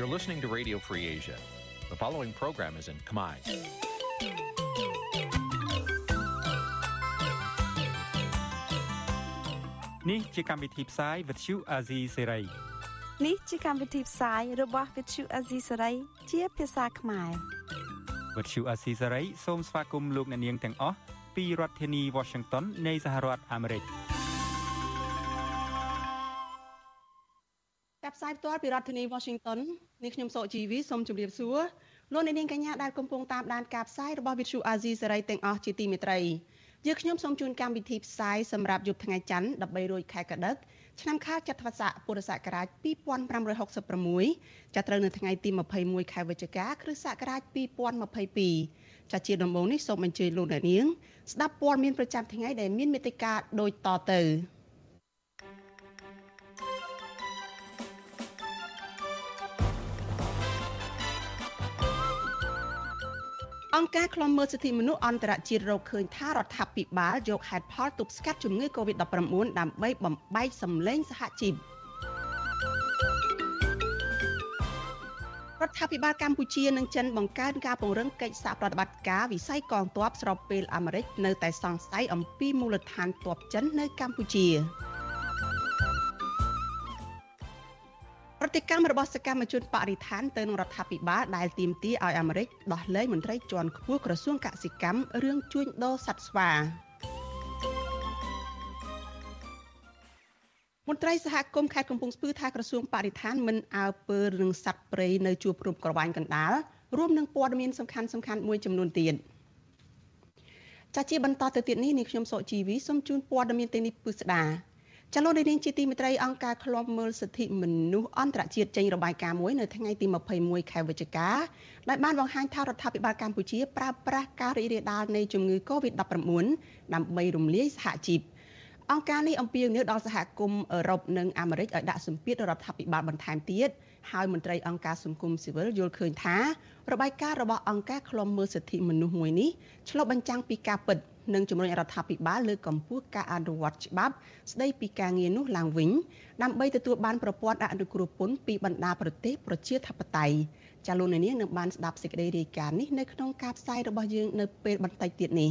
You're listening to Radio Free Asia. The following program is in Khmer. នេះជាកម្មវិធីផ្សាយ Vuthu Azizi Serai នេះជាកម្មវិធីផ្សាយរបស់ Vuthu Azizi Serai ជាភាសាខ្មែរ Vuthu Azizi Serai សូមស្វាគមន៍លោកអ្នកនាងទាំងអស់ពីរដ្ឋធានី Washington នៃសហរដ្ឋអាមេរិក យផ្ទាល់ពីរដ្ឋធានី Washington នេះខ្ញុំសូជីវីសូមជម្រាបសួរលោកអ្នកនាងកញ្ញាដែលកំពុងតាមដានការផ្សាយរបស់ Vuthu Azizi Serai ទាំងអស់ជាទីមេត្រីយើខ្ញុំសូមជូនកម្មវិធីផ្សាយសម្រាប់យប់ថ្ងៃច័ន្ទ13រោចខែកដិកឆ្នាំខាលចត្វាស័កពុរសករាជ2566ចាប់ត្រូវនៅថ្ងៃទី21ខែវិច្ឆិកាគ្រិស្តសករាជ2022ចាជាដំបូងនេះសូមអញ្ជើញលោកអ្នកនាងស្ដាប់ព័ត៌មានប្រចាំថ្ងៃដែលមានមេត្តាដូចតទៅ អង្គការឃ្លាំមើលសិទ្ធិមនុស្សអន្តរជាតិរកឃើញថារដ្ឋាភិបាលយកហេតុផលទប់ស្កាត់ជំងឺ Covid-19 ដើម្បីបំបែកសម្លេងសហជីពរដ្ឋាភិបាលកម្ពុជានិងចិនបង្កើនការពង្រឹងកិច្ចសហប្រតិបត្តិការវិស័យកងទ័ពស្របពេលអាមេរិកនៅតែសង្ស័យអំពីមូលដ្ឋានទ័ពចិននៅកម្ពុជា ប្រតិកម្មរបស់សកម្មជនបរិស្ថានទៅនឹងរដ្ឋាភិបាលដែលទាមទារឲ្យអាមេរិកដោះលែងមន្ត្រីជាន់ខ្ពស់ក្រសួងកសិកម្មរឿងជួញដូរសត្វស្វាមន្ត្រីសហគមន៍ខេត្តកំពង់ស្ពឺថាក្រសួងបរិស្ថានមិនអើពើរឿងសត្វព្រៃនៅជួរព្រំក្រវ៉ាញ់កណ្ដាលរួមនឹងព័ត៌មានសំខាន់សំខាន់មួយចំនួនទៀតចាជាបន្តទៅទៀតនេះនាងខ្ញុំសុជីវីសូមជូនព័ត៌មានទាំងនេះពិស្ដា ចលនានាងជាទីមេត្រីអង្គការឃ្លាំមើលសិទ្ធិមនុស្សអន្តរជាតិចេញរបាយការណ៍មួយនៅថ្ងៃទី21ខែវិច្ឆិកាដែលបានបង្ហាញថារដ្ឋាភិបាលកម្ពុជាប្រើប្រាស់ការរីករាលដាលនៃជំងឺ Covid-19 ដើម្បីរំលាយសហជីពអង្គការនេះអំពាវនាវដល់សហគមន៍អឺរ៉ុបនិងអាមេរិកឲ្យដាក់សម្ពាធរដ្ឋាភិបាលបន្ថែមទៀតហើយមន្ត្រីអង្គការសង្គមស៊ីវិលយល់ឃើញថារបាយការណ៍របស់អង្គការឃ្លាំមើលសិទ្ធិមនុស្សមួយនេះឆ្លុះបញ្ចាំងពីការពិត និងជំរុញរដ្ឋាភិបាលលើកកម្ពស់ការអនុវត្តច្បាប់ ស្ដីពីការងារនោះឡើងវិញដើម្បីទទួលបានប្រព័ន្ធអនុគ្រោះពន្ធពីបណ្ដាប្រទេសប្រជាធិបតេយ្យចាលោកនាងនឹងបានស្ដាប់សេចក្តីរាយការណ៍នេះនៅក្នុងការផ្សាយរបស់យើងនៅពេលបន្តិចទៀតនេះ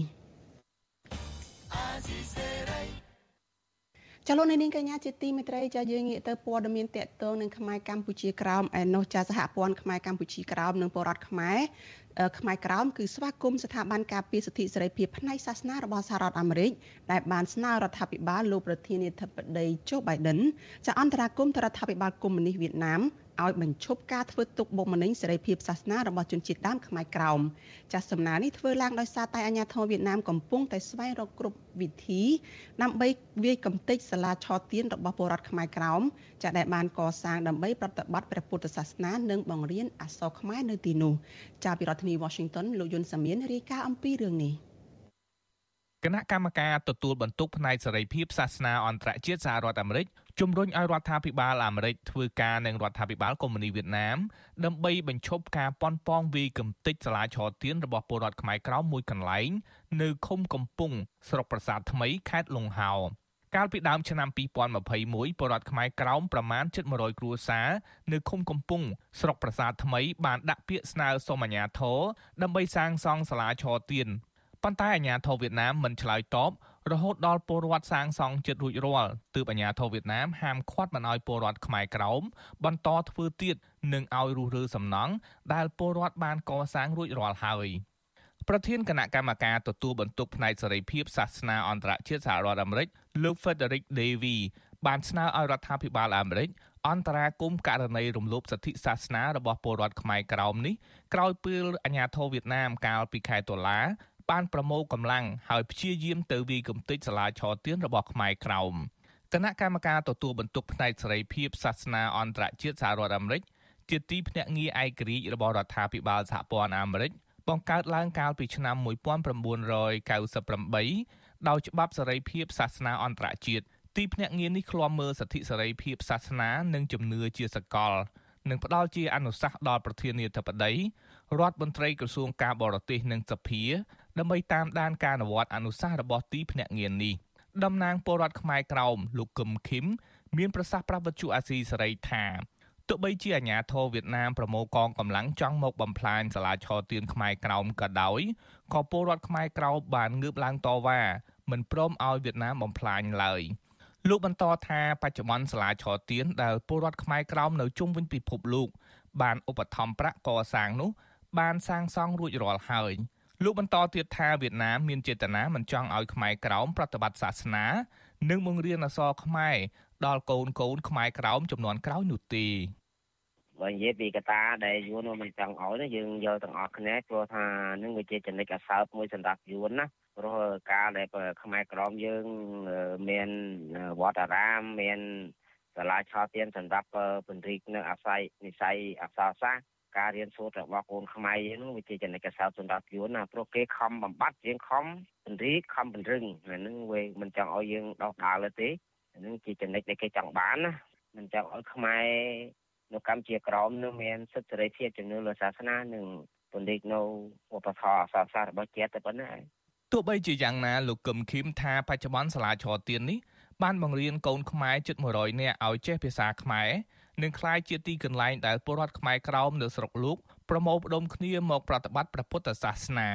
ចលនានាងកញ្ញាជាទីមេត្រីចាយើងងាកទៅព័ត៌មានតកតងនឹងខ្មែរកម្ពុជាក្រោមឯនោះចាសហព័ន្ធខ្មែរកម្ពុជាក្រោមនិងបរដ្ឋខ្មែរខ្មែរក្រោមគឺស្វាគមន៍ស្ថាប័នការពារសិទ្ធិសេរីភាពផ្នែកសាសនារបស់សហរដ្ឋអាមេរិកដែលបានស្នើរដ្ឋាភិបាលលោកប្រធានាធិបតីโจ Biden ចាអន្តរាគមន៍ទៅរដ្ឋាភិបាលកុម្មុយនីសវៀតណាម ឲ្យបញ្ឈប់ការធ្វើទុកបុកម្នេញសេរីភាពសាសនារបស់ជនជាតិដើមខ្មែរក្រោមចាសសំណើនេះធ្វើឡើងដោយសារតែអាញាធរវៀតណាមកំពុងតែស្វែងរកគ្រប់វិធីដើម្បីវាយកំទេចសាលាឆទានរបស់ពលរដ្ឋខ្មែរក្រោមចាដែលបានកសាងដើម្បីប្រតិបត្តិព្រះពុទ្ធសាសនានិងបង្រៀនអក្សរខ្មែរនៅទីនោះចាពីរដ្ឋធានី Washington លោកយុនសាមៀនរាយការណ៍អំពីរឿងនេះ គណៈកម្មការទទួលបន្ទុកផ្នែកសេរីភាពសាសនាអន្តរជាតិសហរដ្ឋអាមេរិកជំរុញឲ្យរដ្ឋាភិបាលអាមេរិកធ្វើការនឹងរដ្ឋាភិបាលកុម្មុយនីសវៀតណាមដើម្បីបញ្ឈប់ការប៉ុនប៉ងវាយកំទេចសាលាឆទានរបស់ពលរដ្ឋខ្មែរក្រោមមួយកន្លែងនៅឃុំកំពុងស្រុកប្រាសាទថ្មីខេត្តលង្ហោកាលពីដើមឆ្នាំ2021ពលរដ្ឋខ្មែរក្រោមប្រមាណ700គ្រួសារនៅឃុំកំពុងស្រុកប្រាសាទថ្មីបានដាក់ពាក្យស្នើសុំអាជ្ញាធរដើម្បីសាងសង់សាលាឆទាន ប៉ុន្តែអាជ្ញាធរវៀតណាមមិនឆ្លើយតបរហូតដល់ពលរដ្ឋសាងសង់ចិត្តរួចរាល់ទើបអាជ្ញាធរវៀតណាមហាមឃាត់មិនឲ្យពលរដ្ឋខ្មែរក្រោមបន្តធ្វើទៀតនិងឲ្យរុះរើសំណង់ដែលពលរដ្ឋបានកសាងរួចរាល់ហើយប្រធានគណៈកម្មការទទួលបន្ទុកផ្នែកសេរីភាពសាសនាអន្តរជាតិសហរដ្ឋអាមេរិកលោក Frederick Davy បានស្នើឲ្យរដ្ឋាភិបាលអាមេរិកអន្តរាគមករណីរំលោភសិទ្ធិសាសនារបស់ពលរដ្ឋខ្មែរក្រោមនេះក្រោយពេលអាញាធរវៀតណាមកាលពីខែតុលា បានប្រមូលកម្លាំងហើយព្យាយាមទៅវាយកំទេចសាលាឆទានរបស់ខ្មែរក្រោមគណៈកម្មការទទួលបន្ទុកផ្នែកសេរីភាពសាសនាអន្តរជាតិសហរដ្ឋអាមេរិកជាទីភ្នាក់ងារឯករាជ្យរបស់រដ្ឋាភិបាលសហព័ន្ធអាមេរិកបង្កើតឡើងកាលពីឆ្នាំ1998ដោយច្បាប់សេរីភាពសាសនាអន្តរជាតិទីភ្នាក់ងារនេះឃ្លាំមើលសិទ្ធិសេរីភាពសាសនានិងជំនឿជាសកលនិងផ្ដល់ជាអនុសាសន៍ដល់ប្រធានាធិបតីរដ្ឋមន្ត្រីក្រសួងការបរទេសនិងសភា ដើម្បីតាមដានការអនុវត្តអនុសាសន៍របស់ទីភ្នាក់ងារនេះតំណាងពលរដ្ឋខ្មែរក្រោមលោកកឹមឃឹមមានប្រសាសន៍ប្រាប់វិទ្យុអាស៊ីសេរីថាទោះបីជាអាញាធរវៀតណាមប្រមូលកងកម្លាំងចង់មកបំផ្លាញសាលាឆទានខ្មែរក្រោមក៏ដោយក៏ពលរដ្ឋខ្មែរក្រោមបានងើបឡើងតវ៉ាមិនព្រមឲ្យវៀតណាមបំផ្លាញឡើយលោកបន្តថាបច្ចុប្បន្នសាលាឆទានដែលពលរដ្ឋខ្មែរក្រោមនៅជុំវិញពិភពលោកបានឧបត្ថម្ភប្រាក់កសាងនោះបានសាងសង់រួចរាល់ហើយ លោកបន្តទៀតថាវៀតណាមមានចេតនាមិនចង់ឲ្យខ្មែរក្រោមប្រតិបត្តិសាសនា និងបង្រៀនអក្សរខ្មែរដល់កូនកូនខ្មែរក្រោមចំនួនក្រោយនោះទេបើនិយាយពីកតាដែលយួនមិនចង់ឲ្យណាយើងយកទាំងអស់គ្នាព្រោះថានឹងវាជាចំណិចអសើបមួយសម្រាប់យួនណាព្រោះការដែលខ្មែរក្រមយើងមានវត្តអារាមមានសាលាឆោទៀនសម្រាប់ពន្រីកនៅអាស័យនិស័យអក្សរសាស្ត្រ ការរៀនសូត្ររបស់កូនខ្មែរយើងវាជាចំណិចកសោតសម្រាប់យួនណាព្រោះគេខំបំបត្តិយើងខំពន្រីកខំពង្រឹងហ្នឹងវាមិនចង់ឲ្យយើងដោះដាល់ទេហ្នឹងជាចំណិចដែលគេចង់បានណាមិនចង់ឲ្យខ្មែរនៅកម្ពុជាក្រមនឹងមានសិទ្ធិសេរីភាពជំនឿលើសាសនានិងពន្លិកនៅឧបធម៌អសរសាស្ត្ររបស់ជាតិតែប៉ុណ្ណាទោះបីជាយ៉ាងណាលោកកឹមឃីមថាបច្ចុប្បន្នសាលាឆទាននេះបានបង្រៀនកូនខ្មែរជិត100នាក់ឲ្យចេះភាសាខ្មែរ និងក្លាយជាទីកន្លែងដែលពលរដ្ឋខ្មែរក្រោមនៅស្រុកលោកប្រមូលផ្ដុំគ្នាមកប្រតិបត្តិព្រះពុទ្ធសាសនា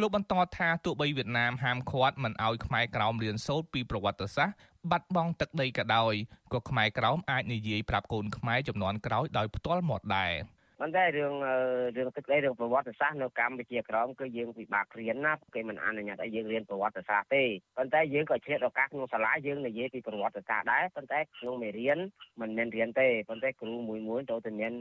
លោកបន្តថាទោះបីវៀតណាមហាមឃាត់មិនឲ្យខ្មែរក្រោមរៀនសូត្រពីប្រវត្តិសាស្ត្របាត់បង់ទឹកដីក៏ដោយក៏ខ្មែរក្រោមអាចនិយាយប្រាប់កូនខ្មែរចំនួនក្រោយដោយផ្ទាល់មាត់ដែរ ប៉ុន្តែរឿងរឿងទឹកដីរឿងប្រវត្តិសាស្ត្រនៅកម្ពុជាក្រមគឺយើងពិបាករៀនណាគេមិនអនុញ្ញាតឲ្យយើងរៀនប្រវត្តិសាស្ត្រទេប៉ុន្តែយើងក៏ឆ្លៀតឱកាសក្នុងសាលាយើងនិយាយពីប្រវត្តិសាស្ត្រដែរប៉ុន្តែក្នុងមេរៀនមិនមែនរៀនទេប៉ុន្តែគ្រូមួយមួយទៅតែមាន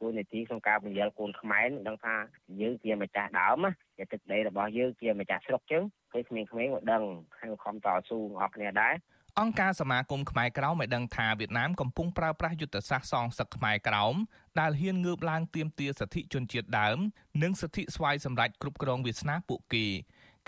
តួនាទីក្នុងការបង្រៀនកូនខ្មែរដឹងថាយើងជាម្ចាស់ដើមជាទឹកដីរបស់យើងជាម្ចាស់ស្រុកចឹងពេលក្មេងៗមកដឹងហើយខំតស៊ូអស់គ្នាដែរអង្គការសមាគមខ្មែរក្រោមបានដឹងថាវៀតណាមកំពុងប្រើប្រាស់យុទ្ធសាស្ត្រសងសឹកខ្មែរក្រោម ដែលហ៊ានងើបឡើងទាមទារសិទ្ធិជនជាតិដើម និងសិទ្ធិស្វ័យសម្រេចគ្រប់គ្រងវាសនាពួកគេ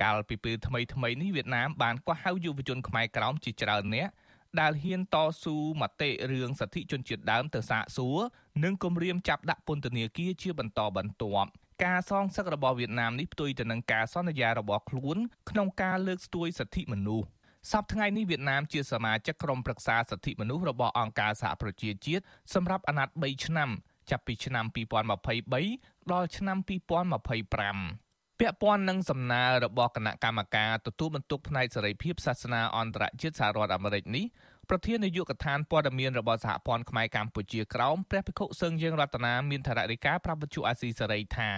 កាលពីពេលថ្មីថ្មីនេះវៀតណាមបានកោះហៅយុវជនខ្មែរក្រោមជាច្រើននាក់ដែលហ៊ានតស៊ូមតិរឿងសិទ្ធិជនជាតិដើមទៅសាកសួរនិងគម្រាមចាប់ដាក់ពន្ធនាគារជាបន្តបន្ទាប់ការសងសឹករបស់វៀតណាមនេះផ្ទុយទៅនឹងការសន្យារបស់ខ្លួនក្នុងការលើកស្ទួយសិទ្ធិមនុស្សសប្តាហ៍ថ្ងៃនេះវៀតណាមជាសមាជិកក្រុមប្រឹក្សាសិទ្ធិមនុស្សរបស់អង្គការសហប្រជាជាតិសម្រាប់អាណត្តិ3ឆ្នាំ ចាប់ពីឆ្នាំ2023ដល់ឆ្នាំ2025ពាក់ព័ន្ធនឹងសំណើរបស់គណៈកម្មការទទួលបន្ទុកផ្នែកសេរីភាពសាសនាអន្តរជាតិសហរដ្ឋអាមេរិកនេះប្រធាននាយកដ្ឋានព័ត៌មានរបស់សហព័ន្ធខ្មែរកម្ពុជាក្រោមព្រះភិក្ខុសឹងយើងរតនាមានថររិកាប្រាប់វិទ្យុអាស៊ីសេរីថា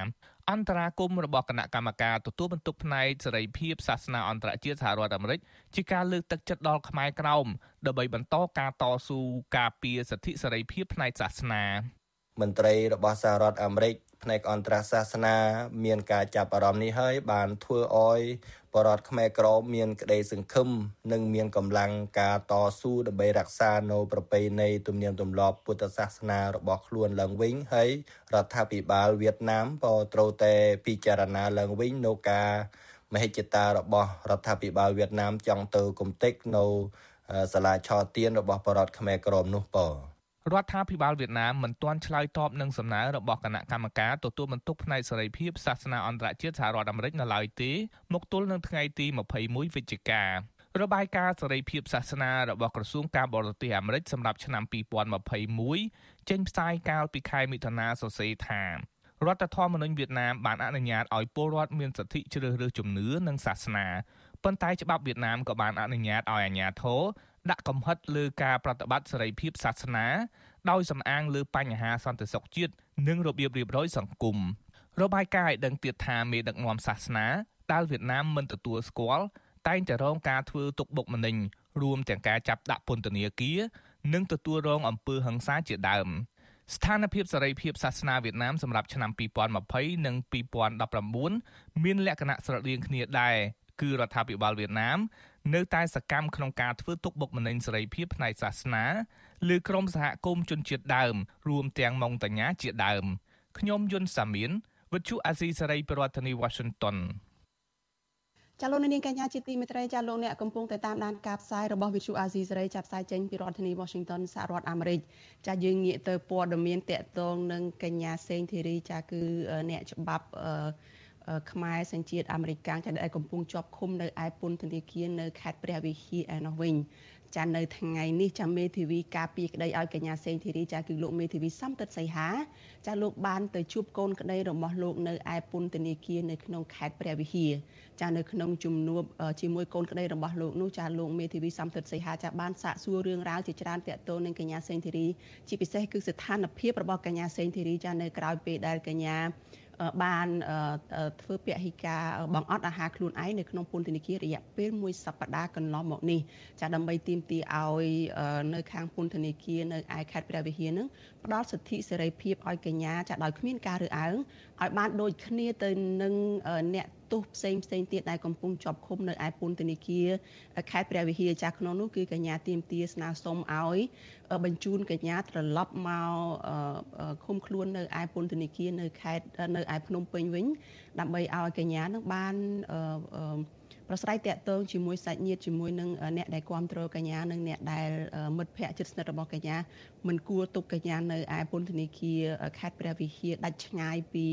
អន្តរាគមរបស់គណៈកម្មការទទួលបន្ទុកផ្នែកសេរីភាពសាសនាអន្តរជាតិសហរដ្ឋអាមេរិកជាការលើកទឹកចិត្តដល់ខ្មែរក្រោមដើម្បីបន្តការតស៊ូការពារសិទ្ធិសេរីភាពផ្នែកសាសនា មន្ត្រីរបស់សហរដ្ឋអាមេរិកផ្នែកអន្តរសាសនា មានការចាប់អារម្មណ៍នេះហើយបានធ្វើឲ្យបរតខ្មែរក្រមមានក្តីសង្ឃឹមនិងមានកម្លាំងការតស៊ូដើម្បីរក្សានៅប្រពៃណីទំនៀមទម្លាប់ពុទ្ធសាសនារបស់ខ្លួនឡើងវិញហើយរដ្ឋាភិបាលវៀតណាមក៏ត្រូវតែពិចារណាឡើងវិញនៅការមហិច្ឆតារបស់រដ្ឋាភិបាលវៀតណាមចង់ទៅគំតិកនៅសាលាឆទានរបស់បរតខ្មែរក្រមនោះប៉ រដ្ឋាភិបាលវៀតណាមមិនទាន់ឆ្លើយតបនឹងសំណើរបស់គណៈកម្មការទទួលបន្ទុកផ្នែកសេរីភាពសាសនាអន្តរជាតិសហរដ្ឋអាមេរិកនៅឡើយទេមកទល់នឹងថ្ងៃទី21វិច្ឆិការបាយការណ៍សេរីភាពសាសនារបស់ក្រសួងការបរទេសអាមេរិកសម្រាប់ឆ្នាំ2021ចេញផ្សាយកាលពីខែមិថុនាសរសេរថារដ្ឋធម្មនុញ្ញវៀតណាមបានអនុញ្ញាតឲ្យពលរដ្ឋមានសិទ្ធិជ្រើសរើសជំនឿនិងសាសនាប៉ុន្តែច្បាប់វៀតណាមក៏បានអនុញ្ញាតឲ្យអាជ្ញាធរ ដាក់កំហិតលើការប្រតិបត្តិសេរីភាពសាសនា ដោយសំអាងលើបញ្ហាសន្តិសុខជាតិនិងរបៀបរៀបរយសង្គមរបាយការណ៍ឲ្យដឹងទៀតថាមេដឹកនាំសាសនាដែលវៀតណាមមិនទទួលស្គាល់តែងតែរងការធ្វើទុកបុកម្នេញរួមទាំងការចាប់ដាក់ពន្ធនាគារនិងទទួលរងអំពើហិង្សាជាដើមស្ថានភាពសេរីភាពសាសនាវៀតណាមសម្រាប់ឆ្នាំ2020និង2019មានលក្ខណៈស្រដៀងគ្នាដែរគឺរដ្ឋាភិបាលវៀតណាម នៅតែសកម្មក្នុងការធ្វើទុកបុកម្នេញសេរីភាពផ្នែកសាសនាលើក្រុមសហគមន៍ជនជាតិដើម រួមទាំងម៉ុងតាញាជាដើមខ្ញុំយុនសាមៀនវិទ្យុអាស៊ីសេរីប្រធានាធិបតី Washington ចាលោកនាងកញ្ញាជាទីមេត្រីចាលោកអ្នកកំពុងតែតាមដានការផ្សាយរបស់វិទ្យុអាស៊ីសេរីចាប់ផ្សាយចេញពីរដ្ឋធានី Washington សហរដ្ឋអាមេរិកចាយើងងាកទៅព័ត៌មានតកតងនឹងកញ្ញាសេងធីរីចាគឺអ្នកច្បាប់ ខ្មែរសញ្ជាតិអាមេរិកកាំងចាដែលកំពុងជាប់ឃុំនៅឯពន្ធនាគារនៅខេត្តព្រះវិហារឯនោះវិញចានៅថ្ងៃនេះចាមេធាវីការពីក្តីឲ្យកញ្ញាសេងធីរីចាគឺលោកមេធាវីសំតិតសីហាចាលោកបានទៅជួបកូនក្តីរបស់លោកនៅឯពន្ធនាគារនៅក្នុងខេត្តព្រះវិហារចានៅក្នុងជំនួបជាមួយកូនក្តីរបស់លោកនោះចាលោកមេធាវីសំតិតសីហាចាបានសាកសួររឿងរ៉ាវជាច្រើនទាក់ទងនឹងកញ្ញាសេងធីរីជាពិសេសគឺស្ថានភាពរបស់កញ្ញាសេងធីរីចានៅក្រៅពេលដែលកញ្ញា បានធ្វើពហិការបង្អត់អាហារខ្លួនឯងនៅក្នុងពន្ធនាគាររយៈពេលមួយសប្តាហ៍កន្លងមកនេះចាដើម្បីទាមទារឲ្យនៅខាងពន្ធនាគារនៅឯខេត្តព្រះវិហារនឹង ផ្ដល់សិទ្ធិសេរីភាពឲ្យកញ្ញាចាដោយគ្មានការរើសអើងឲ្យបានដូចគ្នាទៅនឹងអ្នកទោសផ្សេងផ្សេងទៀតដែលកំពុងជាប់ឃុំនៅឯពន្ធនាគារខេត្តព្រះវិហារចាស់ក្នុងនោះគឺកញ្ញាទៀមទាស្នើសុំឲ្យបញ្ជូនកញ្ញាត្រឡប់មកឃុំខ្លួននៅឯពន្ធនាគារនៅខេត្តនៅឯភ្នំពេញវិញដើម្បីឲ្យកញ្ញានឹងបាន ប្រស្រ័យតាក់ទងជាមួយសាច់ញាតិជាមួយនឹងអ្នកដែលគ្រប់គ្រងកញ្ញានិងអ្នកដែលមិត្តភ័ក្តិជិតស្និទ្ធរបស់កញ្ញាមិនគួរទុកកញ្ញានៅឯពន្ធនាគារខេត្តព្រះវិហារដាច់ឆ្ងាយពី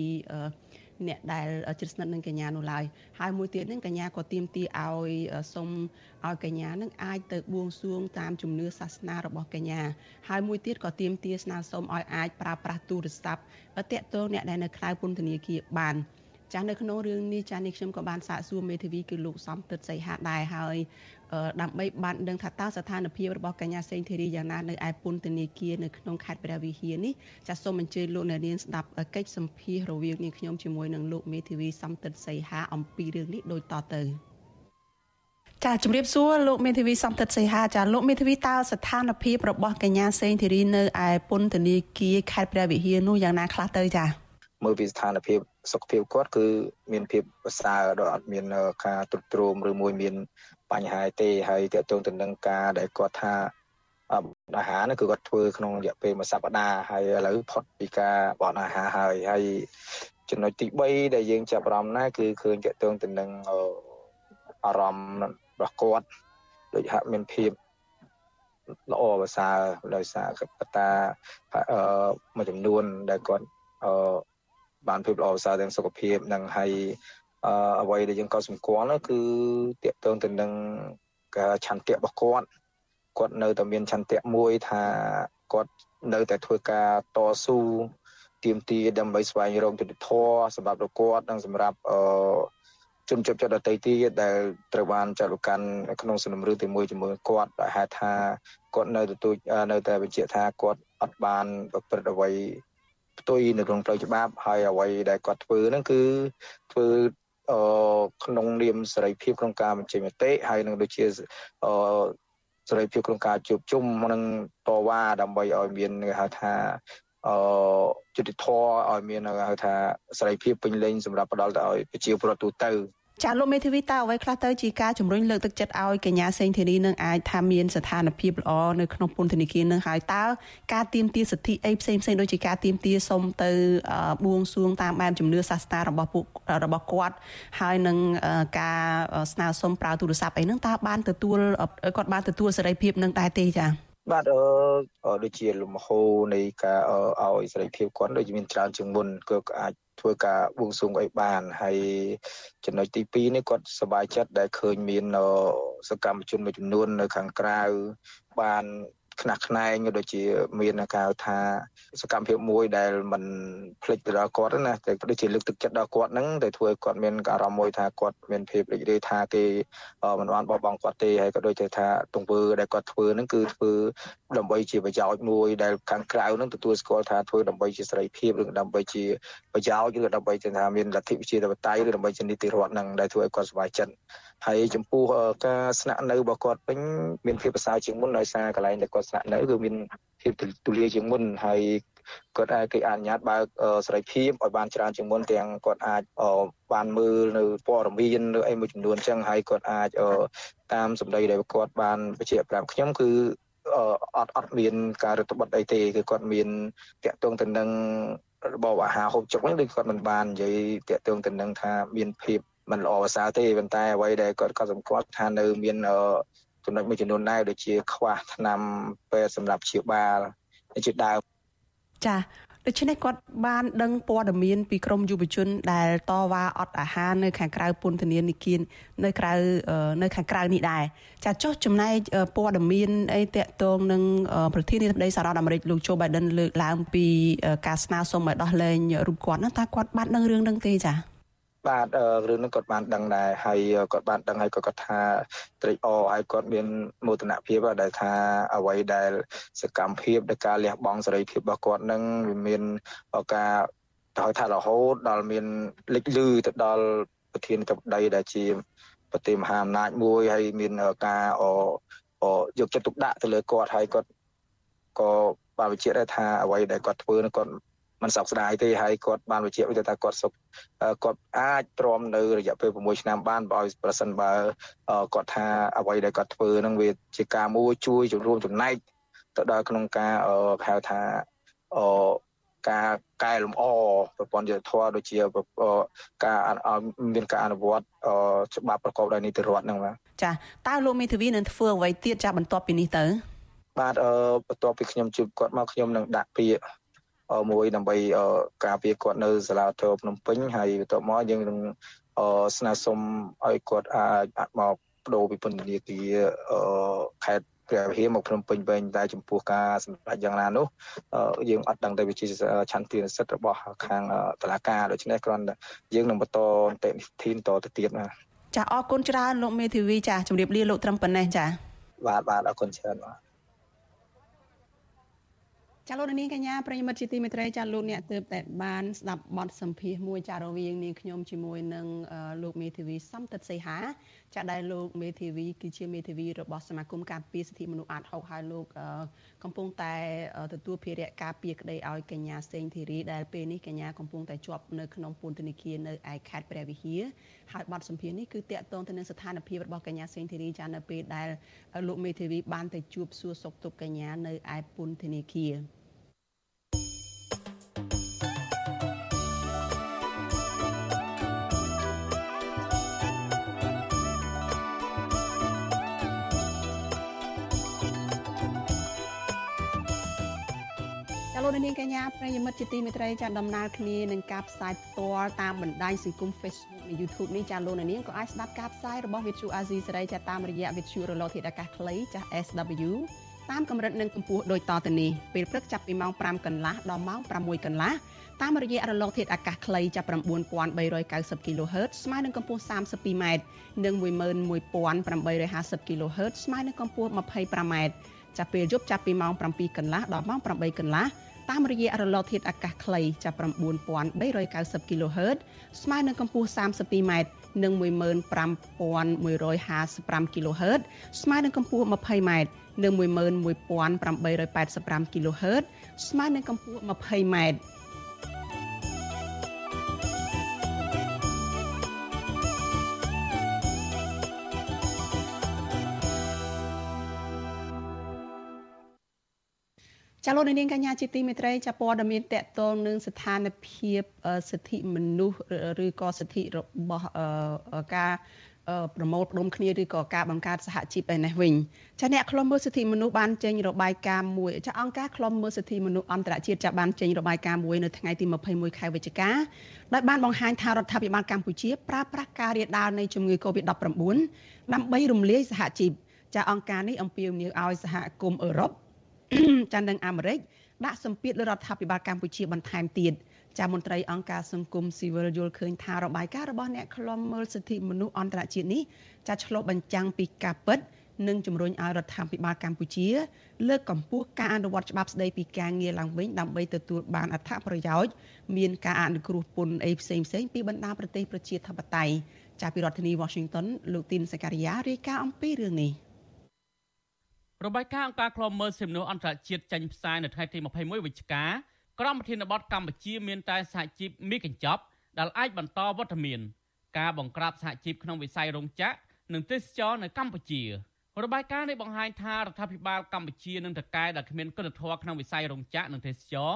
អ្នកដែលជិតស្និទ្ធនឹងកញ្ញានោះឡើយហើយមួយទៀតនឹងកញ្ញាក៏ទាមទារឲ្យសុំឲ្យកញ្ញានឹងអាចទៅបួងសួងតាមជំនឿសាសនារបស់កញ្ញាហើយមួយទៀតក៏ទាមទារស្នើសុំឲ្យអាចប្រើប្រាស់ទូរស័ព្ទតាក់ទងអ្នកដែលនៅក្រៅពន្ធនាគារបាន ចាស់នៅក្នុងរឿងនេះចាស់នេះខ្ញុំក៏បានសាកសួរមេធាវីគឺលោកសំទិតសីហាដែរហើយដើម្បីបានដឹងថាតើស្ថានភាពរបស់កញ្ញាសេងធីរីយ៉ាងណានៅឯពន្ធនាគារនៅក្នុងខេត្តព្រះវិហារនេះចាសសូមអញ្ជើញលោកអ្នកនាងស្ដាប់កិច្ចសម្ភាសរវាងនាងខ្ញុំជាមួយនឹងលោកមេធាវីសំទិតសីហាអំពីរឿងនេះដូចតទៅចាជំរាបសួរលោកមេធាវីសំទិតសីហាចាលោកមេធាវីតើស្ថានភាពរបស់កញ្ញាសេងធីរីនៅឯពន្ធនាគារខេត្តព្រះវិហារនោះយ៉ាងណាខ្លះទៅចាមើលពីស្ថានភាព សុខភាពគាត់គឺមានភាពប្រសើរដោយអត់មានការទ្រុឌទ្រោមឬមួយមានបញ្ហាទេហើយតកតងទៅនឹងការដែលគាត់ថាអាហារនោះគឺគាត់ធ្វើក្នុងរយៈពេលមួយសប្តាហ៍ហើយឥឡូវផុតពីការបត់អាហារហើយហើយចំណុចទី3ដែលយើងចាប់អារម្មណ៍ណាគឺឃើញតកតងទៅនឹងអារម្មណ៍របស់គាត់ដូចហាក់មានភាពល្អប្រសើរដោយសារកត្តាមួយចំនួនដែលគាត់ បានភាពល្អប្រសើរទាំងសុខភាពនិងហើយអ្វីដែលយើងក៏សម្គាល់នោះគឺតកតងទៅនឹងការឆន្ទៈរបស់គាត់គាត់នៅតែមានឆន្ទៈមួយថាគាត់នៅតែធ្វើការតស៊ូទៀមទាដើម្បីស្វែងរកយុត្តិធម៌សម្រាប់លោកគាត់និងសម្រាប់អឺជនជាប់ចិត្តដតីទៀតដែលត្រូវបានចាត់ប្រកាន់ក្នុងសំណុំរឿងទីមួយជាមួយគាត់ដែលហេតុថាគាត់នៅទទួលនៅតែបញ្ជាក់ថាគាត់អត់បានប្រព្រឹត្តអ្វី ផ្ទុយនៅក្នុងផ្លូវច្បាប់ហើយអ្វីដែលគាត់ធ្វើហ្នឹងគឺធ្វើអឺក្នុងនាមសេរីភាពក្នុងការបញ្ចេញមតិហើយនឹងដូចជាអឺសេរីភាពក្នុងការជួបជុំនិងតវ៉ាដើម្បីឲ្យមានគេហៅថាអឺយុតិធធឲ្យមានហៅថាសេរីភាពពេញលេញសម្រាប់ផ្ដល់ទៅឲ្យប្រជាពលរដ្ឋទូទៅ ចាលោកមេធាវីតើអ្វីខ្លះទៅជាការជំរុញលើកទឹកចិត្តឲ្យកញ្ញាសេងធីរីនឹងអាចថាមានស្ថានភាពល្អនៅក្នុងពន្ធនាគារនឹងហើយតើការទៀមទាសិទ្ធិអីផ្សេងផ្សេងដូចជាការទៀមទាសុំទៅបួងសួងតាមបែបជំនឿសាសនារបស់ពួករបស់គាត់ហើយនឹងការស្នើសុំប្រើទូរស័ព្ទអីហ្នឹងតើបានទទួលគាត់បានទទួលសេរីភាពនឹងដែរទេចា៎បាទអឺដូចជាលំហូរនៃការឲ្យសេរីភាពគាត់ដូចមានច្រើនជាងមុនគឺអាច ធ្វើការបួងសួងអីបានហើយចំណុចទី2នេះគាត់សប្បាយចិត្តដែលឃើញមានសកម្មជនមួយចំនួននៅខាងក្រៅបាន ខ្នះខ្នែងដូចជាមានការថាសកម្មភាពមួយដែលมันផ្លិចទៅដល់គាត់ណាតែដូចជាលើកទឹកចិត្តដល់គាត់ហ្នឹងតែធ្វើឲ្យគាត់មានអារម្មណ៍មួយថាគាត់មានភាពរីករាយថាគេមិនបានបោះបង់គាត់ទេហើយក៏ដូចជាថាទង្វើដែលគាត់ធ្វើហ្នឹងគឺធ្វើដើម្បីជាប្រយោជន៍មួយដែលខាងក្រៅហ្នឹងទទួលស្គាល់ថាធ្វើដើម្បីជាសេរីភាពឬដើម្បីជាប្រយោជន៍ឬដើម្បីថាមានលទ្ធិប្រជាធិបតេយ្យឬដើម្បីជានីតិរដ្ឋហ្នឹងដែលធ្វើឲ្យគាត់សប្បាយចិត្ត ហើយចំពោះការស្នាក់នៅរបស់គាត់វិញមានភាពប្រសើរជាងមុនដោយសារកន្លែងដែលគាត់ស្នាក់នៅគឺមានភាពទូលាយជាងមុនហើយគាត់អាចគេអនុញ្ញាតបើកសេរីភាពឲ្យបានច្រើនជាងមុនទាំងគាត់អាចបានមើលនៅព័ត៌មានឬអីមួយចំនួនអញ្ចឹងហើយគាត់អាចតាមសម្ដីដែលគាត់បានបញ្ជាក់ប្រាប់ខ្ញុំគឺអត់អត់មានការរដ្ឋបတ်អីទេគឺគាត់មានតាក់ទងទៅនឹងរបបអាហារហូបចុកហ្នឹងដូចគាត់មិនបាននិយាយតាក់ទងទៅនឹងថាមានភាព មិនល្អប្រសើរទេប៉ុន្តែអ្វីដែលគាត់ក៏សម្គាល់ថានៅមានចំណុចមួយចំនួនដែរដូចជាខ្វះថ្នាំពេទ្យសម្រាប់ព្យាបាលជាដើមចាដូច្នេះគាត់បានដឹងព័ត៌មានពីក្រមយុវជន ដែលតវ៉ាអត់អាហារនៅខាងក្រៅពន្ធនាគារនៅក្រៅនៅខាងក្រៅនេះដែរចាចុះចំណែកព័ត៌មានអីតាក់ទងនឹងប្រធានាធិបតីសហរដ្ឋអាមេរិកលោកโจ Biden លើកឡើងពី ការស្នើសុំឲ្យដោះលែងរូបគាត់ណាតើគាត់បានដឹងរឿងហ្នឹងទេចា បាទរឿងនេះគាត់បានដឹងដែរហើយគាត់បានដឹងហើយក៏គាត់ថាត្រេកអរហើយគាត់មានមោទនភាពដែលថាអ្វីដែលសកម្មភាពនៃការលះបង់សេរីភាពរបស់គាត់នឹងវាមានការទៅថារហូតដល់មានលេចលឺទៅដល់ប្រធានធិបតីដែលជាប្រទេសមហាអំណាចមួយហើយមានការអយកចិត្តទុកដាក់ទៅលើគាត់ហើយគាត់ក៏បានបញ្ជាក់ដែរថាអ្វីដែលគាត់ធ្វើនោះគាត់ មិនសោកស្ដាយទេហើយគាត់បានបញ្ជាក់វិញថាគាត់សុខគាត់អាចទ្រាំនៅរយៈពេល6ឆ្នាំបានបើឲ្យប្រសិនបើគាត់ថាអ្វីដែលគាត់ធ្វើនឹងវាជាការមួយជួយជំរុញចំណែកទៅដល់ក្នុងការហៅថាអការកែលម្អប្រព័ន្ធយុត្តិធម៌ដូចជាការមានការអនុវត្តច្បាប់ប្រកបដោយនីតិរដ្ឋហ្នឹងបាទចាតើលោកមេធាវីនឹងធ្វើអ្វីទៀតចាបន្ទាប់ពីនេះទៅបាទអឺបន្ទាប់ពីខ្ញុំជួបគាត់មកខ្ញុំនឹងដាក់ពាក្យ មួយដើម្បីការពារគាត់នៅសាលាធរភ្នំពេញហើយបន្ទាប់មកយើងនឹងស្នើសុំឲ្យគាត់អាចមកបដូរពីពន្ធនាគារខេត្តព្រះវិហារមកភ្នំពេញវិញតែចំពោះការសម្រេចយ៉ាងណានោះយើងអត់ដឹងតែវិជាឆន្ទៈសិទ្ធិរបស់ខាងតុលាការដូច្នេះគ្រាន់តែយើងនឹងបន្តនីតិវិធីតទៅទៀតណាចាអរគុណច្រើនលោកមេធាវីចាជម្រាបលាលោកត្រឹមប៉ុណ្ណេះចាបាទបាទអរគុណច្រើនបាទ ចាលោកនាងកញ្ញាប្រិយមិត្តជាទីមេត្រីចាលោកអ្នកទើបតែបានស្ដាប់បទសម្ភាសន៍មួយចារវាងនាងខ្ញុំជាមួយនឹងលោកមេធាវីសំតិតសីហាចាដែលលោកមេធាវីគឺជាមេធាវីរបស់សមាគមការពារសិទ្ធិមនុស្សអាត6ហើយលោកកំពុងតែទទួលភារៈការពារក្តីឲ្យកញ្ញាសេងធីរីដែលពេលនេះកញ្ញាកំពុងតែជាប់នៅក្នុងពន្ធនាគារនៅឯខេត្តព្រះវិហារហើយបទសម្ភាសន៍នេះគឺតាក់ទងទៅនឹងស្ថានភាពរបស់កញ្ញាសេងធីរីចានៅពេលដែលលោកមេធាវីបានទៅជួបសួរសុខទុក្ខកញ្ញានៅឯពន្ធនាគារ កនាងកញ្ញាប្រិយមិត្តជាទីមេត្រីចាដំណើរគ្នានឹងការផ្សាយផ្ទាល់តាមបណ្ដាញសង្គម Facebook និង YouTube នេះចាលោកនាងក៏អាចស្ដាប់ការផ្សាយរបស់ Vithu Azizi សេរីចាតាមរយៈ Vithu រលកធាតុអាកាសខ្លីចា SW តាមកម្រិតនិងកម្ពស់ដូចតទៅនេះពេលព្រឹកចាប់ពីម៉ោង5កន្លះដល់ម៉ោង6កន្លះតាមរយៈរលកធាតុអាកាសខ្លីចាប់9390 kHz ស្មើនឹងកម្ពស់ 32m និង11850 kHz ស្មើនឹងកម្ពស់ 25m ចាប់ពេលយប់ចាប់ពីម៉ោង7កន្លះដល់ម៉ោង8កន្លះ តាមរយៈរលកធាតុអាកាសខ្លីចាប់9390 kHz ស្មើនឹងកម្ពស់ 32m និង15155 kHz ស្មើនឹងកម្ពស់ 20m និង11885 kHz ស្មើនឹងកម្ពស់ 20m ចាលោកនាងកញ្ញាជាទីមេត្រីចាព័ត៌មានតកតងនឹងស្ថានភាពសិទ្ធិមនុស្សឬក៏សិទ្ធិរបស់ការប្រមូលផ្ដុំគ្នាឬក៏ការបង្កើតសហជីពឯនេះវិញចាអ្នកខ្លំមើលសិទ្ធិមនុស្សបានចេញរបាយការណ៍មួយចាអង្គការខ្លំមើលសិទ្ធិមនុស្សអន្តរជាតិចាបានចេញរបាយការណ៍មួយនៅថ្ងៃទី21ខែវិច្ឆិកាដោយបានបង្ហាញថារដ្ឋាភិបាលកម្ពុជាប្រើប្រាស់ការរាលដាលនៃជំងឺ Covid-19 ដើម្បីរំលាយសហជីពចាអង្គការនេះអំពាវនាវឲ្យសហគមន៍អឺរ៉ុប ចានិងអាមេរិកដាក់សម្ពាធលើរដ្ឋាភិបាលកម្ពុជាបន្ថែមទៀតចាមន្ត្រីអង្គការសង្គមស៊ីវិលយល់ឃើញថារបាយការណ៍របស់អ្នកខ្លំមើលសិទ្ធិមនុស្សអន្តរជាតិនេះចាឆ្លុះបញ្ចាំងពីការពិតនិងជំរុញឲ្យរដ្ឋាភិបាលកម្ពុជាលើកកម្ពស់ការអនុវត្តច្បាប់ស្តីពីការងារឡើងវិញដើម្បីទទួលបានអត្ថប្រយោជន៍មានការអនុគ្រោះពន្ធអីផ្សេងផ្សេងពីបណ្ដាប្រទេសប្រជាធិបតេយ្យចាប់ពីរដ្ឋធានី Washington លោកទីនសការីយ៉ារាយការណ៍អំពីរឿងនេះ។ របាយការណ៍អង្គការឃ្លាំមើលសិទ្ធិមនុស្សអន្តរជាតិចេញផ្សាយនៅថ្ងៃទី21វិច្ឆិកាក្រមប្រធានបទកម្ពុជាមានតែសហជីពមីកញ្ចប់ដែលអាចបន្តវត្តមាន ការបង្ក្រាបសហជីពក្នុងវិស័យរោងចក្រនិងទេសចរនៅកម្ពុជារបាយការណ៍នេះបង្ហាញថារដ្ឋាភិបាលកម្ពុជានឹងតកែដែលគ្មានគុណធម៌ក្នុងវិស័យរោងចក្រនិងទេសចរ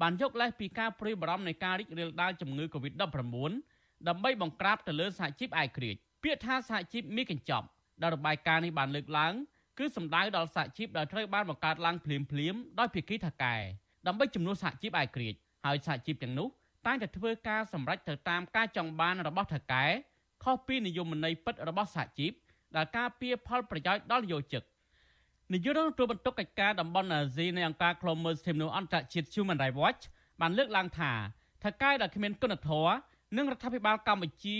បានយកលេសពីការព្រួយបារម្ភនៃការរីករាលដាលជំងឺ Covid-19 ដើម្បីបង្ក្រាបទៅលើសហជីពឯករាជ្យពាក្យថាសហជីពមីកញ្ចប់ដែលរបាយការណ៍នេះបានលើកឡើង គឺសំដៅដល់សហជីពដែលត្រូវបានបង្កើតឡើងភ្លាមភ្លាមដោយភាគីថៅកែដើម្បីជំនួសសហជីពឯករាជ្យហើយសហជីពទាំងនោះតែងតែធ្វើការសម្រេចទៅតាមការចង់បានរបស់ថៅកែខុសពីនិយមន័យពិតរបស់សហជីពដែលការពៀផលប្រយោជន៍ដល់និយោជិកនាយករដ្ឋមន្ត្រីបន្ទុកកិច្ចការតំបន់អាស៊ីនៃអង្គការឃ្លាំមើលសិទ្ធិមនុស្សអន្តរជាតិ Human Rights Watch បានលើកឡើងថាថៅកែដែលគ្មានគុណធម៌និងរដ្ឋាភិបាលកម្ពុជា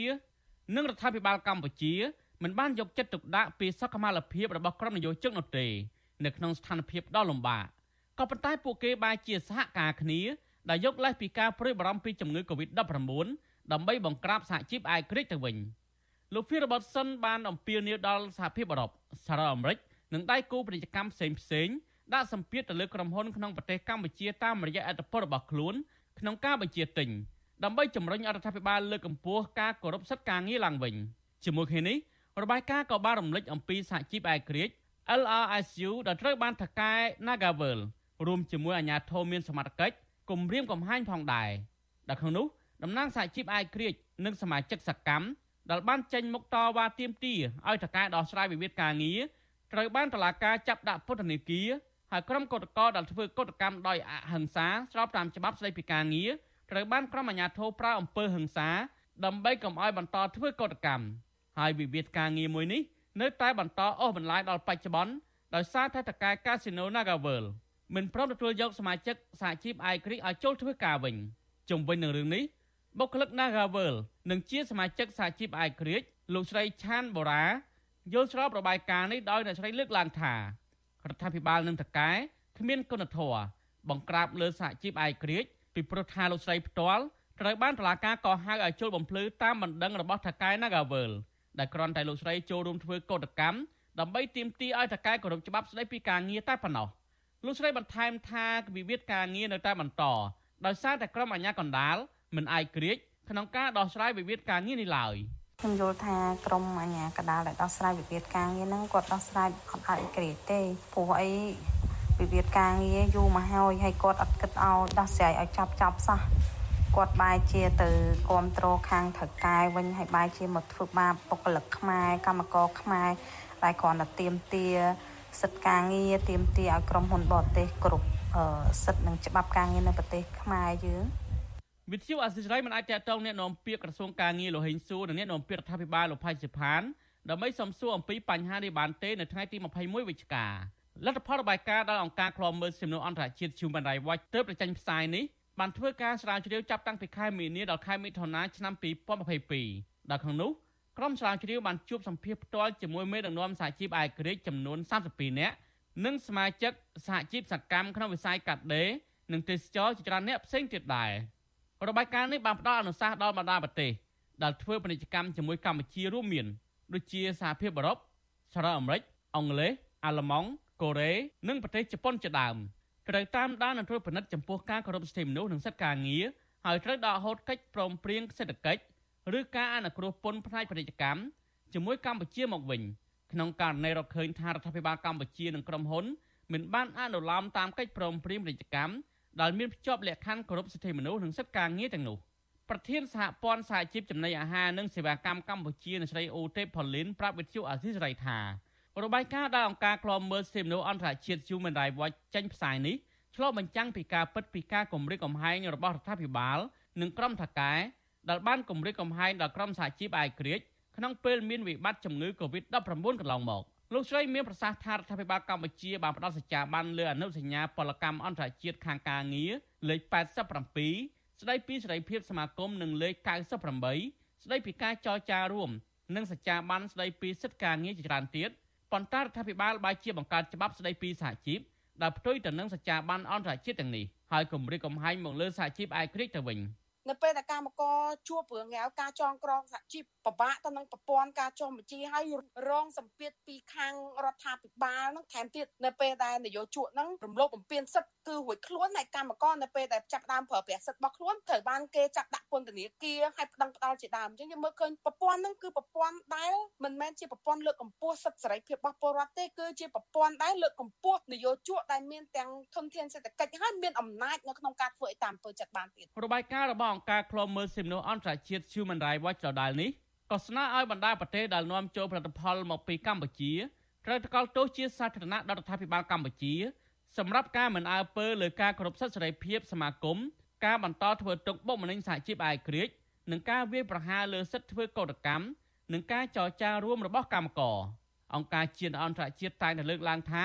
និងរដ្ឋាភិបាលកម្ពុជា មិនបានយកចិត្តទុកដាក់ពីសកម្មភាពរបស់ក្រុមនយោជិកនោះទេនៅក្នុងស្ថានភាពដ៏លំបាកក៏ប៉ុន្តែពួកគេបានជាសហការគ្នាដែលយកលេសពីការព្រួយបារម្ភពីជំងឺ Covid-19 ដើម្បីបង្ក្រាបសហជីពឯករាជ្យទៅវិញលោក Phil Robertson បានអំពាវនាវដល់សហភាពអឺរ៉ុបសហរដ្ឋអាមេរិកនិងដៃគូពាណិជ្ជកម្មផ្សេងផ្សេងដាក់សម្ពាធទៅលើក្រុមហ៊ុនក្នុងប្រទេសកម្ពុជាតាមរយៈអធិបតេយ្យរបស់ខ្លួនក្នុងការបញ្ជាទិញដើម្បីជំរុញរដ្ឋាភិបាលលើកកម្ពស់ការគោរពសិទ្ធិការងារឡើងវិញជាមួយគ្នានេះ របាយការណ៍ក៏បានរំលេចអំពីសហជីពឯករាជ្យ LRSU ដែលត្រូវបានថកែ Nagavel រួមជាមួយអាជ្ញាធរមានសមត្ថកិច្ចគម្រាមកំហែងផងដែរដែលក្នុងនោះតំណាងសហជីពឯករាជ្យនិងសមាជិកសកម្មដែលបានចេញមុខតវ៉ាទាមទារឲ្យថកែដោះស្រាយវិវាទការងារត្រូវបានតុលាការចាប់ដាក់ពន្ធនាគារហើយក្រុមកុតកោដែលធ្វើកុតកម្មដោយអហិង្សាស្របតាមច្បាប់ស្តីពីការងារត្រូវបានក្រុមអាជ្ញាធរប្រើអំពើហិង្សាដើម្បីកុំឲ្យបន្តធ្វើកុតកម្ម ហើយវិវាទការងារមួយនេះនៅតែបន្តអូសបន្លាយដល់បច្ចុប្បន្នដោយសារតែតកែកាស៊ីណូ Nagavel មិនព្រមទទួលយកសមាជិកសហជីពឯករាជ្យឲ្យចូលធ្វើការវិញជុំវិញនឹងរឿងនេះបុគ្គលិក Nagavel និងជាសមាជិកសហជីពឯករាជ្យលោកស្រីឆានបូរ៉ាយល់ស្របរបាយការណ៍នេះដោយអ្នកស្រីលើកឡើងថារដ្ឋាភិបាលនិងតកែគ្មានគុណធម៌បង្ក្រាបលើសហជីពឯករាជ្យពីព្រោះថាលោកស្រីផ្ទាល់ត្រូវបានតុលាការកោះហៅឲ្យចូលបំភ្លឺតាមបណ្ដឹងរបស់ថកែ Nagavel ដែលគ្រាន់តែលោកស្រីចូលរួមធ្វើកោតកម្មដើម្បីទាមទារឲ្យតកែគោរពច្បាប់ស្តីពីការងារតែប៉ុណ្ណោះលោកស្រីបន្ថែមថាវិវាទការងារនៅតែបន្តដោយសារតែក្រុមអាជ្ញាកណ្ដាលមិនអាយក្រិចក្នុងការដោះស្រាយវិវាទការងារនេះឡើយខ្ញុំយល់ថាក្រមអាជ្ញាកណ្ដាលដែលដោះស្រាយវិវាទការងារហ្នឹងគាត់ដោះស្រាយអត់អាចក្រិចទេព្រោះអីវិវាទការងារយូរមកហើយហើយគាត់អត់គិតឲ្យដោះស្រាយឲ្យចាប់ចាប់សោះ គាត់បែរជាទៅគ្រប់គ្រងខាងថៅកែវិញហើយបែរជាមកធ្វើបាបបុគ្គលិកខ្មែរកម្មករខ្មែរដែលគ្រាន់តែទៀមទាសិទ្ធិការងារទៀមទាឲ្យក្រុមហ៊ុនបរទេសគ្រប់សិទ្ធិនិងច្បាប់ការងារនៅប្រទេសខ្មែរយើងវិទ្យុអសិរ័យមិនអាចតតងអ្នកនាំពាក្យក្រសួងការងារលោកហេងសួរនិងអ្នកនាំពាក្យរដ្ឋាភិបាលលោកផៃសិផានដើម្បីសំសួរអំពីបញ្ហានេះបានទេនៅថ្ងៃទី21វិច្ឆិកាលទ្ធផលរបាយការណ៍ដល់អង្គការឃ្លាំមើលសិទ្ធិមនុស្សអន្តរជាតិ Human Rights Watch ទើបបញ្ចេញផ្សាយនេះ បានធ្វើការស្រាវជ្រាវចាប់តាំងពីខែមីនាដល់ខែមិថុនាឆ្នាំ2022ដែលក្នុងនោះក្រុមស្រាវជ្រាវបានជួបសម្ភាសផ្ទាល់ជាមួយមេដឹកនាំសហជីពឯករាជ្យចំនួន32នាក់និងសមាជិកសហជីពសកម្មក្នុងវិស័យកាត់ដេរនិងទេសចរជាច្រើនអ្នកផ្សេងទៀតដែររបាយការណ៍នេះបានផ្ដល់អនុសាសន៍ដល់បណ្ដាប្រទេសដែលធ្វើពាណិជ្ជកម្មជាមួយកម្ពុជារួមមានដូចជាសហភាពអឺរ៉ុបសហរដ្ឋអាមេរិកអង់គ្លេសអាល្លឺម៉ង់កូរ៉េនិងប្រទេសជប៉ុនជាដើម ត្រូវតាមដាននិងត្រួតពិនិត្យចំពោះការគោរពសិទ្ធិមនុស្សនិងសិទ្ធិការងារហើយត្រូវដកហូតកិច្ចព្រមព្រៀងសេដ្ឋកិច្ចឬការអនុគ្រោះពន្ធផ្នែកពាណិជ្ជកម្មជាមួយកម្ពុជាមកវិញក្នុងករណីរកឃើញថារដ្ឋាភិបាលកម្ពុជានិងក្រុមហ៊ុនមិនបានអនុលោមតាមកិច្ចព្រមព្រៀងពាណិជ្ជកម្មដែលមានភ្ជាប់លក្ខខណ្ឌគោរពសិទ្ធិមនុស្សនិងសិទ្ធិការងារទាំងនោះប្រធានសហព័ន្ធសហជីពចំណីអាហារនិងសេវាកម្មកម្ពុជាអ្នកស្រីអូទេផូលីនប្រាប់វិទ្យុអាស៊ីសេរីថា របាយការណ៍ដែលអង្គការឃ្លាំមើលសិទ្ធិមនុស្សអន្តរជាតិ Human Rights Watch ចេញផ្សាយនេះឆ្លុះបញ្ចាំងពីការពិតពីការគម្រិតកំហែងរបស់រដ្ឋាភិបាល និងក្រុមថកែដែលបានគម្រិតកំហែងដល់ក្រុមសហជីពឯករាជ្យក្នុងពេលមានវិបត្តិជំងឺ Covid-19 កន្លងមកលោកស្រីមានប្រសាសន៍ថារដ្ឋាភិបាលកម្ពុជាបានផ្ដល់សច្ចាប័នលើអនុសញ្ញាពលកម្មអន្តរជាតិខាងការងារលេខ87ស្ដីពីសេរីភាពសមាគមនិងលេខ98ស្ដីពីការចរចារួមនិងសច្ចាប័នស្ដីពីសិទ្ធិការងារជាច្រើនទៀត ប៉ុន្តែរដ្ឋាភិបាលបែរជាបង្កើតច្បាប់ស្ដីពីសហជីពដែលផ្ទុយទៅនឹងសច្ចាប័នអន្តរជាតិទាំងនេះហើយគម្រាមកំហែងមកលើសហជីពឯករាជ្យទៅវិញ។នៅពេលដែលកម្មករជួបរឿងងាវការចងក្រងសហជីពពិបាកទៅនឹងប្រព័ន្ធការចុះបញ្ជីហើយរងសម្ពាធពីខាងរដ្ឋាភិបាលហ្នឹងថែមទៀតនៅពេលដែលនយោជកហ្នឹងរំលោភបំពានសិទ្ធិ គឺរួចខ្លួនហើយកម្មករនៅពេលដែលចាប់ដើមប្រើប្រាស់សិទ្ធិរបស់ខ្លួនត្រូវបានគេចាប់ដាក់ពន្ធនាគារហើយប្តឹងផ្ដាល់ជាដើមអញ្ចឹងយើងមើលឃើញប្រព័ន្ធហ្នឹងគឺប្រព័ន្ធដែលមិនមែនជាប្រព័ន្ធលើកកម្ពស់សិទ្ធិសេរីភាពរបស់ពលរដ្ឋទេគឺជាប្រព័ន្ធដែលលើកកម្ពស់នយោជកដែលមានទាំងធនធានសេដ្ឋកិច្ចហើយមានអំណាចនៅក្នុងការធ្វើឲ្យតាមអំពើចិត្តបានទៀតរបាយការណ៍របស់អង្គការឃ្លាំមើលសិទ្ធិមនុស្សអន្តរជាតិ Human Rights Watch ដដែលនេះក៏ស្នើឲ្យបណ្ដាប្រទេសដែលនាំចូលផលិតផលមកពីកម្ពុជាត្រូវថ្កោលទោសជាសាធារណៈដល់រដ្ឋាភិបាលកម្ពុជា សម្រាប់ការមិនអើពើលើការគោរពសិទ្ធិសេរីភាពសមាគមការបន្តធ្វើទុកបុកម្នេញសហជីពអាយក្រិចនិងការវាយប្រហារលើសិទ្ធិធ្វើកោតកម្មនិងការចរចារួមរបស់កម្មករអង្គការជាតិអន្តរជាតិតែងតែលើកឡើងថា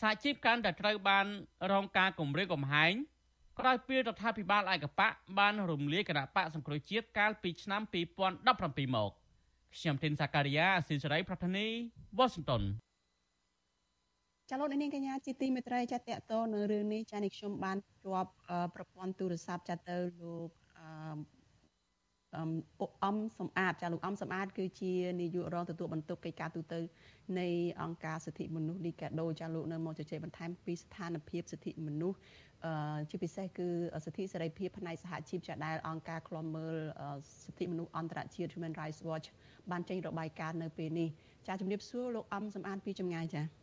សហជីពកាន់តែត្រូវបានរងការគំរាមកំហែងក្រោយពីរដ្ឋាភិបាលឯកបកបានរំលាយគណៈបកសង្គ្រោះជាតិកាលពីឆ្នាំ2017មកខ្ញុំធីនសាការីយ៉ាអស៊ីសេរីប្រធានីវ៉ាស៊ីនតោន ចាលោកនាងកញ្ញាជាទីមេត្រីចាតតតនៅរឿងនេះចានេះខ្ញុំបានជាប់ប្រព័ន្ធទូរស័ព្ទចាទៅលោកអំសំអាតចាលោកអំសំអាតគឺជានាយករងទទួលបន្ទុកកិច្ចការទូតនៃអង្គការសិទ្ធិមនុស្សលីកាដូចាលោកនៅមកជជែកបន្ថែមពីស្ថានភាពសិទ្ធិមនុស្សជាពិសេសគឺសិទ្ធិសេរីភាពផ្នែកសហជីពចាដែលអង្គការឃ្លាំមើលសិទ្ធិមនុស្សអន្តរជាតិ Human Rights Watch បានចេញរបាយការណ៍នៅពេលនេះចាជំរាបសួរលោកអំសំអាតពីចម្ងាយចា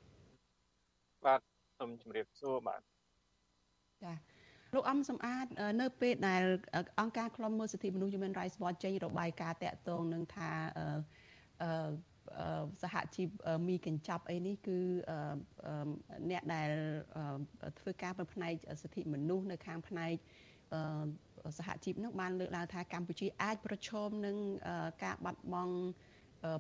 បាទសូមជំរាបសួរបាទចាលោកអំសំអាតនៅពេលដែលអង្គការឃ្លាំមើលសិទ្ធិមនុស្ស Human Rights Watch ចេញរបាយការណ៍តាក់ទងនឹងថាអឺសហជីពមីកញ្ចប់អីនេះគឺអ្នកដែលធ្វើការនៅផ្នែកសិទ្ធិមនុស្សនៅខាងផ្នែកសហជីពនឹងបានលើកឡើងថាកម្ពុជាអាចប្រឈមនឹងការបាត់បង់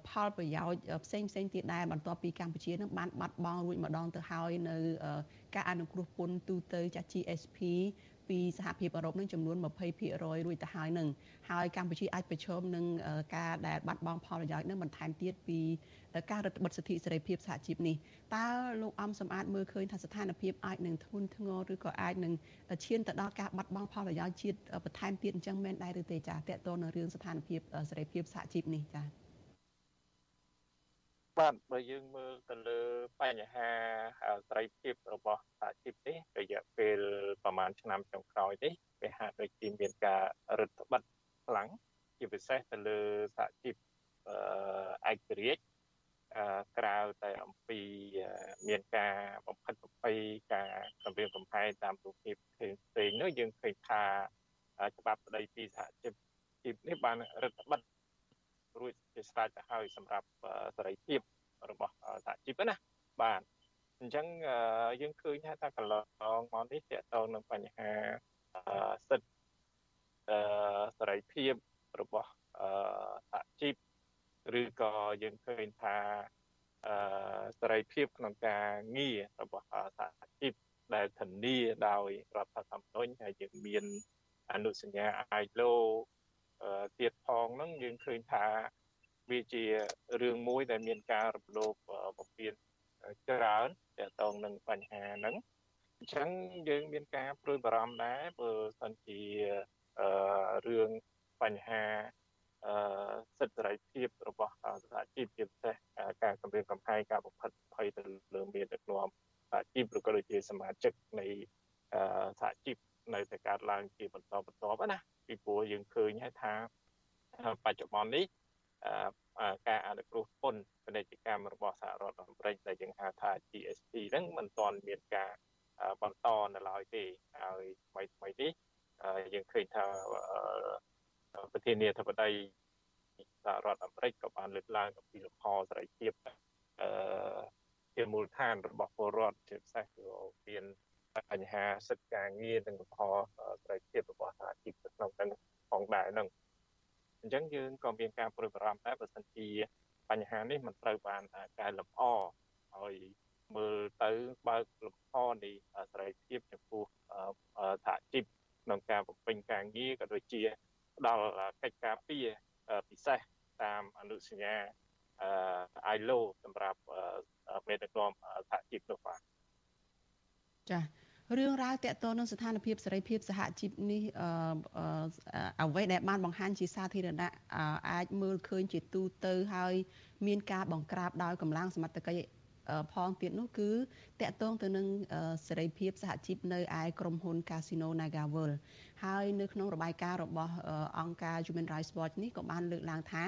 ផលប្រយោជន៍ផ្សេងផ្សេងទៀតដែរបន្ទាប់ពីកម្ពុជានឹងបានបាត់បង់រួចម្ដងទៅហើយនៅការអនុគ្រោះពន្ធទូទៅចាស់ GSP ពីសហភាពអឺរ៉ុបនឹងចំនួន20%រួចទៅហើយនឹងហើយកម្ពុជាអាចប្រឈមនឹងការដែលបាត់បង់ផលប្រយោជន៍នឹងបន្ថែមទៀតពីការរឹតបន្តឹងសិទ្ធិសេរីភាពសហជីពនេះតើលោកអំសំអាតមើលឃើញថាស្ថានភាពអាចនឹងធ្ងន់ធ្ងរឬក៏អាចនឹងឈានទៅដល់ការបាត់បង់ផលប្រយោជន៍ជាតិបន្ថែមទៀតអញ្ចឹងមែនដែរឬទេចាតកតទៅនឹងរឿងស្ថានភាពសេរីភាពសហជីពនេះចា បាទបើយើងមើលទៅលើបញ្ហាសេរីភាពរបស់សហជីពនេះរយៈពេលប្រហែលឆ្នាំចុងក្រោយនេះវាហាក់ដូចជាមានការរឹតបន្តឹងខ្លាំងជាពិសេសទៅលើសហជីពឯករាជ្យក្រៅតែអំពីមានការបំផិតបំភ័យការគម្រាមកំហែងតាមរូបភាពផ្សេងៗនោះយើងឃើញថាច្បាប់ស្តីពីសហជីពជីពនេះបានរឹតបន្តឹង រួចជាស្រេចទៅហើយសម្រាប់សេរីភាពរបស់សហជីពណាបាទអញ្ចឹងយើងឃើញថាកន្លងមកនេះតកតងនឹងបញ្ហាសិទ្ធិសេរីភាពរបស់សហជីពឬក៏យើងឃើញថាសេរីភាពក្នុងការងាររបស់សហជីពដែលធានាដោយរដ្ឋធម្មនុញ្ញហើយយើងមានអនុសញ្ញា ILO ទៀតផងហ្នឹងយើងឃើញថាវាជារឿងមួយដែលមានការរំលោភបំពានច្រើនទាក់ទងនឹងបញ្ហាហ្នឹងអញ្ចឹងយើងមានការព្រួយបារម្ភដែរបើសិនជារឿងបញ្ហាសិទ្ធិសេរីភាពរបស់សហជីពជាពិសេសការគម្រាមកំហែងការបំផិតភ័យទៅលើមានដឹកនាំសហជីពឬក៏ដូចជាសមាជិកនៃសហជីព នៅតែកើតឡើងជាបន្តបន្ទាប់ណាពីព្រោះយើងឃើញហើយថាបច្ចុប្បន្ននេះការអនុគ្រោះពន្ធពាណិជ្ជកម្មរបស់សហរដ្ឋអាមេរិកដែលយើងហៅថា GSP ហ្នឹងមិនទាន់មានការបន្តនៅឡើយទេហើយថ្មីថ្មីនេះយើងឃើញថាប្រធានាធិបតីសហរដ្ឋអាមេរិកក៏បានលើកឡើងអំពីលំហសេរីភាពអឺជាមូលដ្ឋានរបស់ពលរដ្ឋជាពិសេសគឺមាន បញ្ហាសិទ្ធិការងារនិងលំហសេរីភាពរបស់សហជីពក្នុងទាំងផងដែរហ្នឹងអញ្ចឹងយើងក៏មានការព្រួយបារម្ភដែរបើសិនជាបញ្ហានេះមិនត្រូវបានកែលម្អឲ្យមើលទៅបើកលំហនៃសេរីភាពចំពោះសហជីពក្នុងការបំពេញការងារក៏ដូចជាផ្ដល់កិច្ចការពារពិសេសតាមអនុសញ្ញាអឺ ILO សម្រាប់មេដឹកនាំសហជីពនោះបាទចា៎ រឿងរ៉ាវតកតនឹងស្ថានភាពសេរីភាពសហជីពនេះអ្វីដែលបានបង្ហាញជាសាធារណៈអាចមើលឃើញជាទូទៅហើយមានការបង្ក្រាបដោយកម្លាំងសមត្ថកិច្ចផងទៀតនោះគឺតកតងទៅនឹងសេរីភាពសហជីពនៅឯក្រុមហ៊ុន Casino NagaWorld ហើយនៅក្នុងរបាយការណ៍របស់អង្គការ Human Rights Watch នេះក៏បានលើកឡើងថា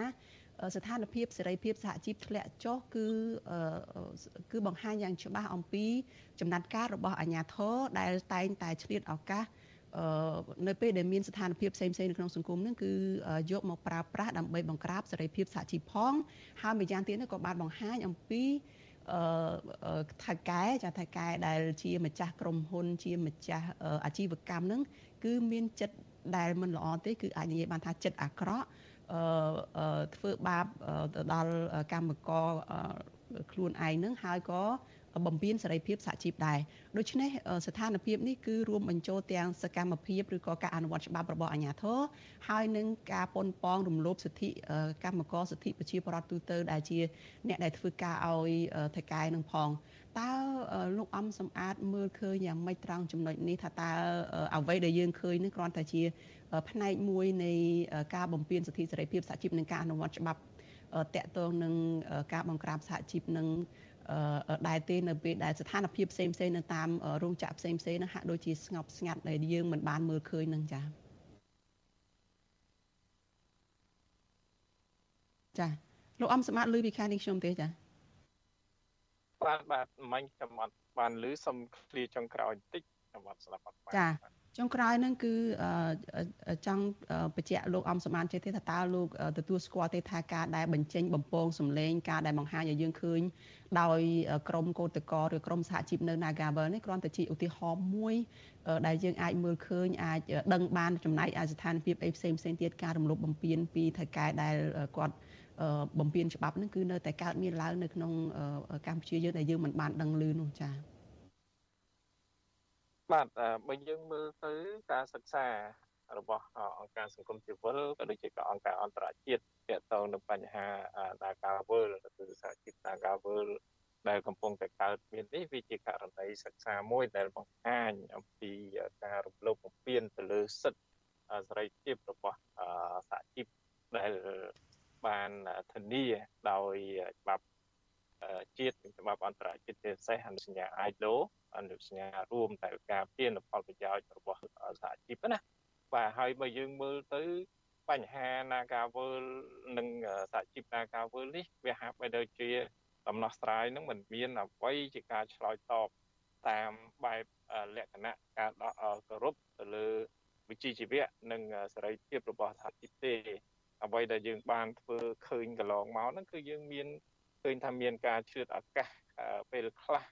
ស្ថានភាពសេរីភាពសហជីពធ្លាក់ចុះគឺគឺបង្ហាញយ៉ាងច្បាស់អំពីចំណាត់ការរបស់អាជ្ញាធរដែលតែងតែឆ្លៀតឱកាសនៅពេលដែលមានស្ថានភាពផ្សេងៗនៅក្នុងសង្គមហ្នឹងគឺយកមកប្រើប្រាស់ដើម្បីបង្ក្រាបសេរីភាពសហជីពផងហើយម្យ៉ាងទៀតនោះក៏បានបង្ហាញអំពីអឺថៅកែចាថៅកែដែលជាម្ចាស់ក្រុមហ៊ុន ជាម្ចាស់អាជីវកម្មហ្នឹងគឺមានចិត្តដែលមិនល្អទេគឺអាចនិយាយបានថាចិត្តអាក្រក់អឺ ធ្វើបាបទៅដល់កម្មករខ្លួនឯងនឹងហើយក៏បំពេញសេរីភាពសហជីពដែរដូច្នេះស្ថានភាពនេះគឺរួមបញ្ចូលទាំងសកម្មភាពឬក៏ការអនុវត្តច្បាប់របស់អាជ្ញាធរហើយនឹងការប៉ុនប៉ងរំលោភសិទ្ធិកម្មករសិទ្ធិប្រជាពលរដ្ឋទូទៅដែលជា អ្នកដែលធ្វើការឲ្យថៃកែនឹងផងតើលោកអំសំអាតមើលឃើញយ៉ាងម៉េចត្រង់ចំណុចនេះថាតើអ្វីដែលយើងឃើញនេះគ្រាន់តែជា ផ្នែកមួយនៃការបំពេញសិទ្ធិសេរីភាពសហជីពនិងការអនុវត្តច្បាប់តកតងនឹងការបង្ក្រាបសហជីពនិងដែរទេនៅពេលដែលស្ថានភាពផ្សេងផ្សេងនៅតាមរោងចក្រផ្សេងផ្សេងហ្នឹងហាក់ដូចជាស្ងប់ស្ងាត់ដែលយើងមិនបានមើលឃើញនឹងចា៎ចា៎លោកអំសម្បត្តិលឺពីខាងនេះខ្ញុំទេចា៎បាទបាទមិញខ្ញុំអត់បានលឺសុំឃ្លាចុងក្រោយបន្តិចខ្ញុំអត់ស្ដាប់អត់បានចា៎ ចុងក្រោយហ្នឹងគឺចង់បញ្ជាក់លោកអំសម្បានចេះទេថាតើលោកទទួលស្គាល់ទេថាការដែលបញ្ចេញបំពងសម្លេងការដែលបង្ហាញឲ្យយើងឃើញដោយក្រមកោតកោឬក្រមសហជីពនៅ Nagavel នេះគ្រាន់តែជាឧទាហរណ៍មួយដែលយើងអាចមើលឃើញអាចដឹងបានចំណែកឯស្ថានភាពអីផ្សេងផ្សេងទៀតការរំលោភបំពានពីថៅកែដែលគាត់បំពានច្បាប់ហ្នឹងគឺនៅតែកើតមានឡើងនៅក្នុងកម្ពុជាយើងដែលយើងមិនបានដឹងឮនោះចា៎ បាទបើយើងមើលទៅការសិក្សារបស់អង្គការសង្គមស៊ីវិលក៏ដូចជាអង្គការអន្តរជាតិទាក់ទងនឹងបញ្ហា Nagawal គឺសហជីព Nagawal ដែលកំពុងតែកើតមាននេះវាជាករណីសិក្សាមួយដែលបង្ហាញអំពីការរំលោភបំពានទៅលើសិទ្ធិសេរីភាពរបស់សហជីពដែលបានធានាដោយច្បាប់ ជាតិនិងច្បាប់អន្តរជាតិពិសេសអនុសញ្ញា ILO អនុសញ្ញារួមតែការពារនូវផលប្រយោជន៍របស់សហជីពណាបាទហើយបើយើងមើលទៅបញ្ហា Nagawal និងសហជីព Nagawal នេះវាហាក់បីដូចជាដំណោះស្រាយនឹងមិនមានអ្វីជាការឆ្លើយតបតាមបែបលក្ខណៈការដកគោរពទៅលើវិជ្ជាជីវៈនិងសេរីភាពរបស់សហជីពទេអ្វីដែលយើងបានធ្វើឃើញកន្លងមកហ្នឹងគឺយើងមាន ឃើញថាមានការឆ្លៀតឱកាសពេលខ្លះ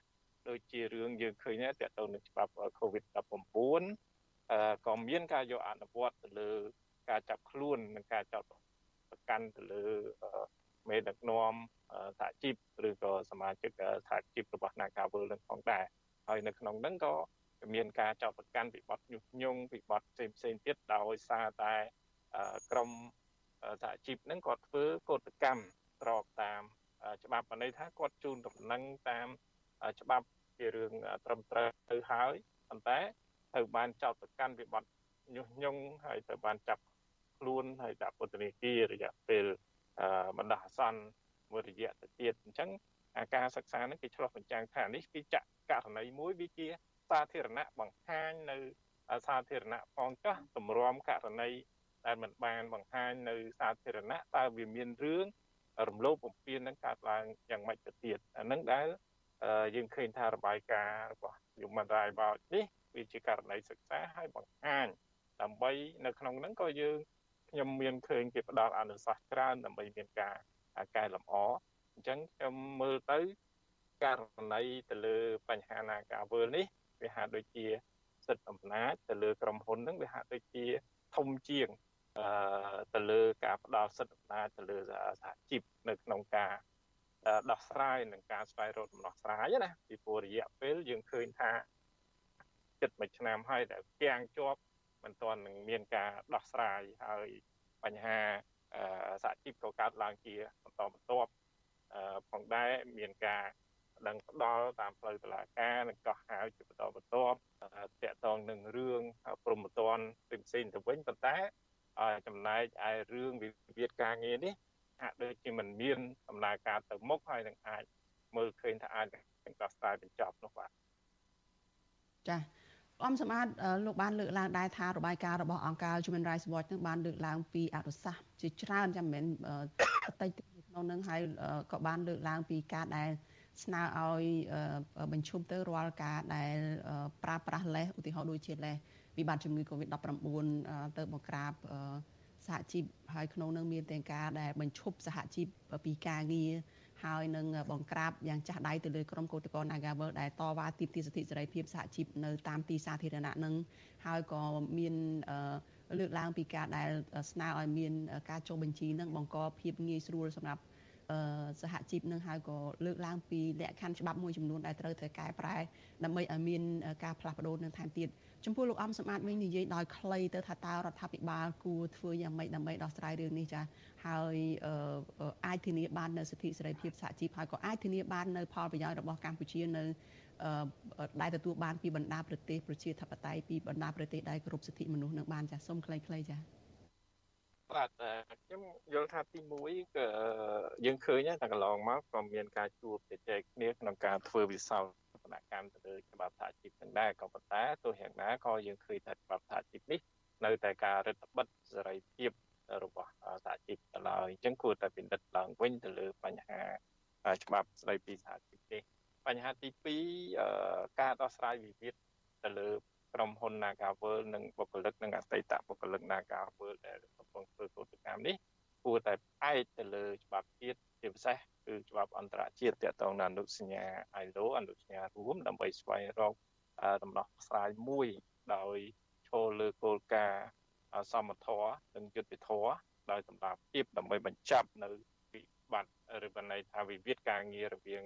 ដូចជារឿងយើងឃើញដែរតទៅនឹងច្បាប់ COVID-19 ក៏មានការយកអនុវត្តទៅលើការចាប់ខ្លួននិងការចោទប្រកាន់ទៅលើមេដឹកនាំសហជីពឬក៏សមាជិកសហជីពរបស់ Nagawal នឹងផងដែរហើយនៅក្នុងហ្នឹងក៏មានការចោទប្រកាន់ពីបទញុះញង់ពីបទផ្សេងផ្សេងទៀតដោយសារតែក្រមសហជីពហ្នឹងគាត់ធ្វើកោតកម្មស្របតាម ច្បាប់បានន័យថាគាត់ជូនដំណឹងតាមច្បាប់ជារឿងត្រឹមត្រូវទៅហើយប៉ុន្តែត្រូវបានចោទប្រកាន់ពីបទញុះញង់ហើយត្រូវបានចាប់ខ្លួនហើយដាក់ពន្ធនាគាររយៈពេលបណ្ដោះអាសន្នមួយរយៈទៅទៀតអញ្ចឹងអាការសិក្សានេះគេឆ្លោះបញ្ចាំងថានេះគឺចករណីមួយវាជាសាធារណៈបង្ហាញនៅសាធារណៈផងចោះទម្រាំករណីដែលមិនបានបង្ហាញនៅសាធារណៈតើវាមានរឿង រំលោភបំពាននឹងកើតឡើងយ៉ាងម៉េចទៅទៀតអានឹងដែលយើងឃើញថារបាយការណ៍របស់ Human Rights Watch នេះវាជាករណីសិក្សាហើយបង្ហាញដើម្បីនៅក្នុងហ្នឹងក៏យើងខ្ញុំមានឃើញគេផ្ដល់អនុសាសន៍ច្រើនដើម្បីមានការកែលម្អអញ្ចឹងខ្ញុំមើលទៅករណីទៅលើបញ្ហាណាការវើលនេះវាហាក់ដូចជាសិទ្ធិអំណាចទៅលើក្រុមហ៊ុនហ្នឹងវាហាក់ដូចជាធំជាងអឺ ទៅលើការផ្ដល់សិទ្ធិអំណាចទៅលើសហជីពនៅក្នុងការដោះស្រាយនឹងការស្វែងរកដំណោះស្រាយណាពីព្រោះរយៈពេលយើងឃើញថាចិត្តមួយឆ្នាំហើយដែលគាំងជាប់មិនទាន់នឹងមានការដោះស្រាយហើយបញ្ហាសហជីពក៏កើតឡើងជាបន្តបន្ទាប់ផងដែរមានការដឹងផ្ដល់តាមផ្លូវតុលាការនិងកោះហៅជាបន្តបន្ទាប់តកតងនឹងរឿងព្រមត្តនផ្សេងៗទៅវិញប៉ុន្តែ ចំណែកឯរឿងវិវាទការងារនេះហាក់ដូចជាមិនមានដំណើរការទៅមុខហើយនឹងអាចមើលឃើញថាអាចនឹងដោះស្រាយបញ្ចប់នោះបាទចា៎អំសម្បត្តិលោកបានលើកឡើងដែរថារបាយការណ៍របស់អង្គការ Human Rights Watch នឹងបានលើកឡើងពីអនុសាសន៍ជាច្រើនចាំមិនមែនអតីតក្នុងនឹងហើយក៏បានលើកឡើងពីការដែលស្នើឲ្យបញ្ឈប់ទៅរាល់ការដែលប្រើប្រាស់លេសឧទាហរណ៍ដូចជាលេស វិបត្តិជំងឺ Covid-19 ទៅបង្ក្រាបសហជីពហើយក្នុងនឹងមានទាំងការដែលបញ្ឈប់សហជីពពីការងារហហើយនឹងបង្ក្រាបយ៉ាងចាស់ដៃទៅលើក្រុមកោតក្រ Nagawal ដែលតវ៉ាទីទីសិទ្ធិសេរីភាពសហជីពនៅតាមទីសាធារណៈនឹងហើយក៏មានលើកឡើងពីការដែលស្នើឲ្យមានការចុះបញ្ជីនឹងបង្កភាពងាយស្រួលសម្រាប់សហជីពនឹងហើយក៏លើកឡើងពីលក្ខខណ្ឌច្បាប់មួយចំនួនដែលត្រូវត្រូវកែប្រែដើម្បីឲ្យមានការផ្លាស់ប្ដូរនឹងថែមទៀត ចំពោះលោកអំសម្បត្តិវិញនិយាយដោយខ្លីទៅថាតើរដ្ឋាភិបាលគួរធ្វើយ៉ាងម៉េចដើម្បីដោះស្រាយរឿងនេះចាហើយអាចធានាបាននៅសិទ្ធិសេរីភាពសហជីពហើយក៏អាចធានាបាននៅផលប្រយោជន៍របស់កម្ពុជានៅដែលទទួលបានពីបណ្ដាប្រទេសប្រជាធិបតេយ្យពីបណ្ដាប្រទេសដែលគោរពសិទ្ធិមនុស្សនឹងបានចាសូមខ្លីៗចាបាទខ្ញុំយល់ថាទី1គឺយើងឃើញថាកន្លងមកក៏មានការជួបជជែកគ្នាក្នុងការធ្វើវិសោធន កម្មទៅលើច្បាប់សហជីពទាំងដែរក៏ប៉ុន្តែទោះយ៉ាងណាក៏យើងឃើញថាច្បាប់សហជីពនេះនៅតែការរដ្ឋបិទសេរីភាពរបស់សហជីពទៅឡើយអញ្ចឹងគួរតែពិនិត្យឡើងវិញទៅលើបញ្ហាច្បាប់ស្តីពីសហជីពនេះបញ្ហាទី2ការដោះស្រាយវិវាទទៅលើក្រុមហ៊ុន Nagavel និងបុគ្គលិកនិងអតីតបុគ្គលិក Nagavel ដែលកំពុងធ្វើកោតកម្មនេះ គួរតែផ្អែកទៅលើច្បាប់ជាតិជាពិសេសគឺច្បាប់អន្តរជាតិទាក់ទងនឹងអនុសញ្ញា ILO អនុសញ្ញារួមដើម្បីស្វែងរកដំណោះស្រាយមួយដោយឈលលើគោលការណ៍សមធម៌និងយុត្តិធម៌ដោយសម្រាប់ភាពដើម្បីបញ្ចប់នៅវិបត្តិឬបណ្ណ័យថាវិវាទការងាររវាង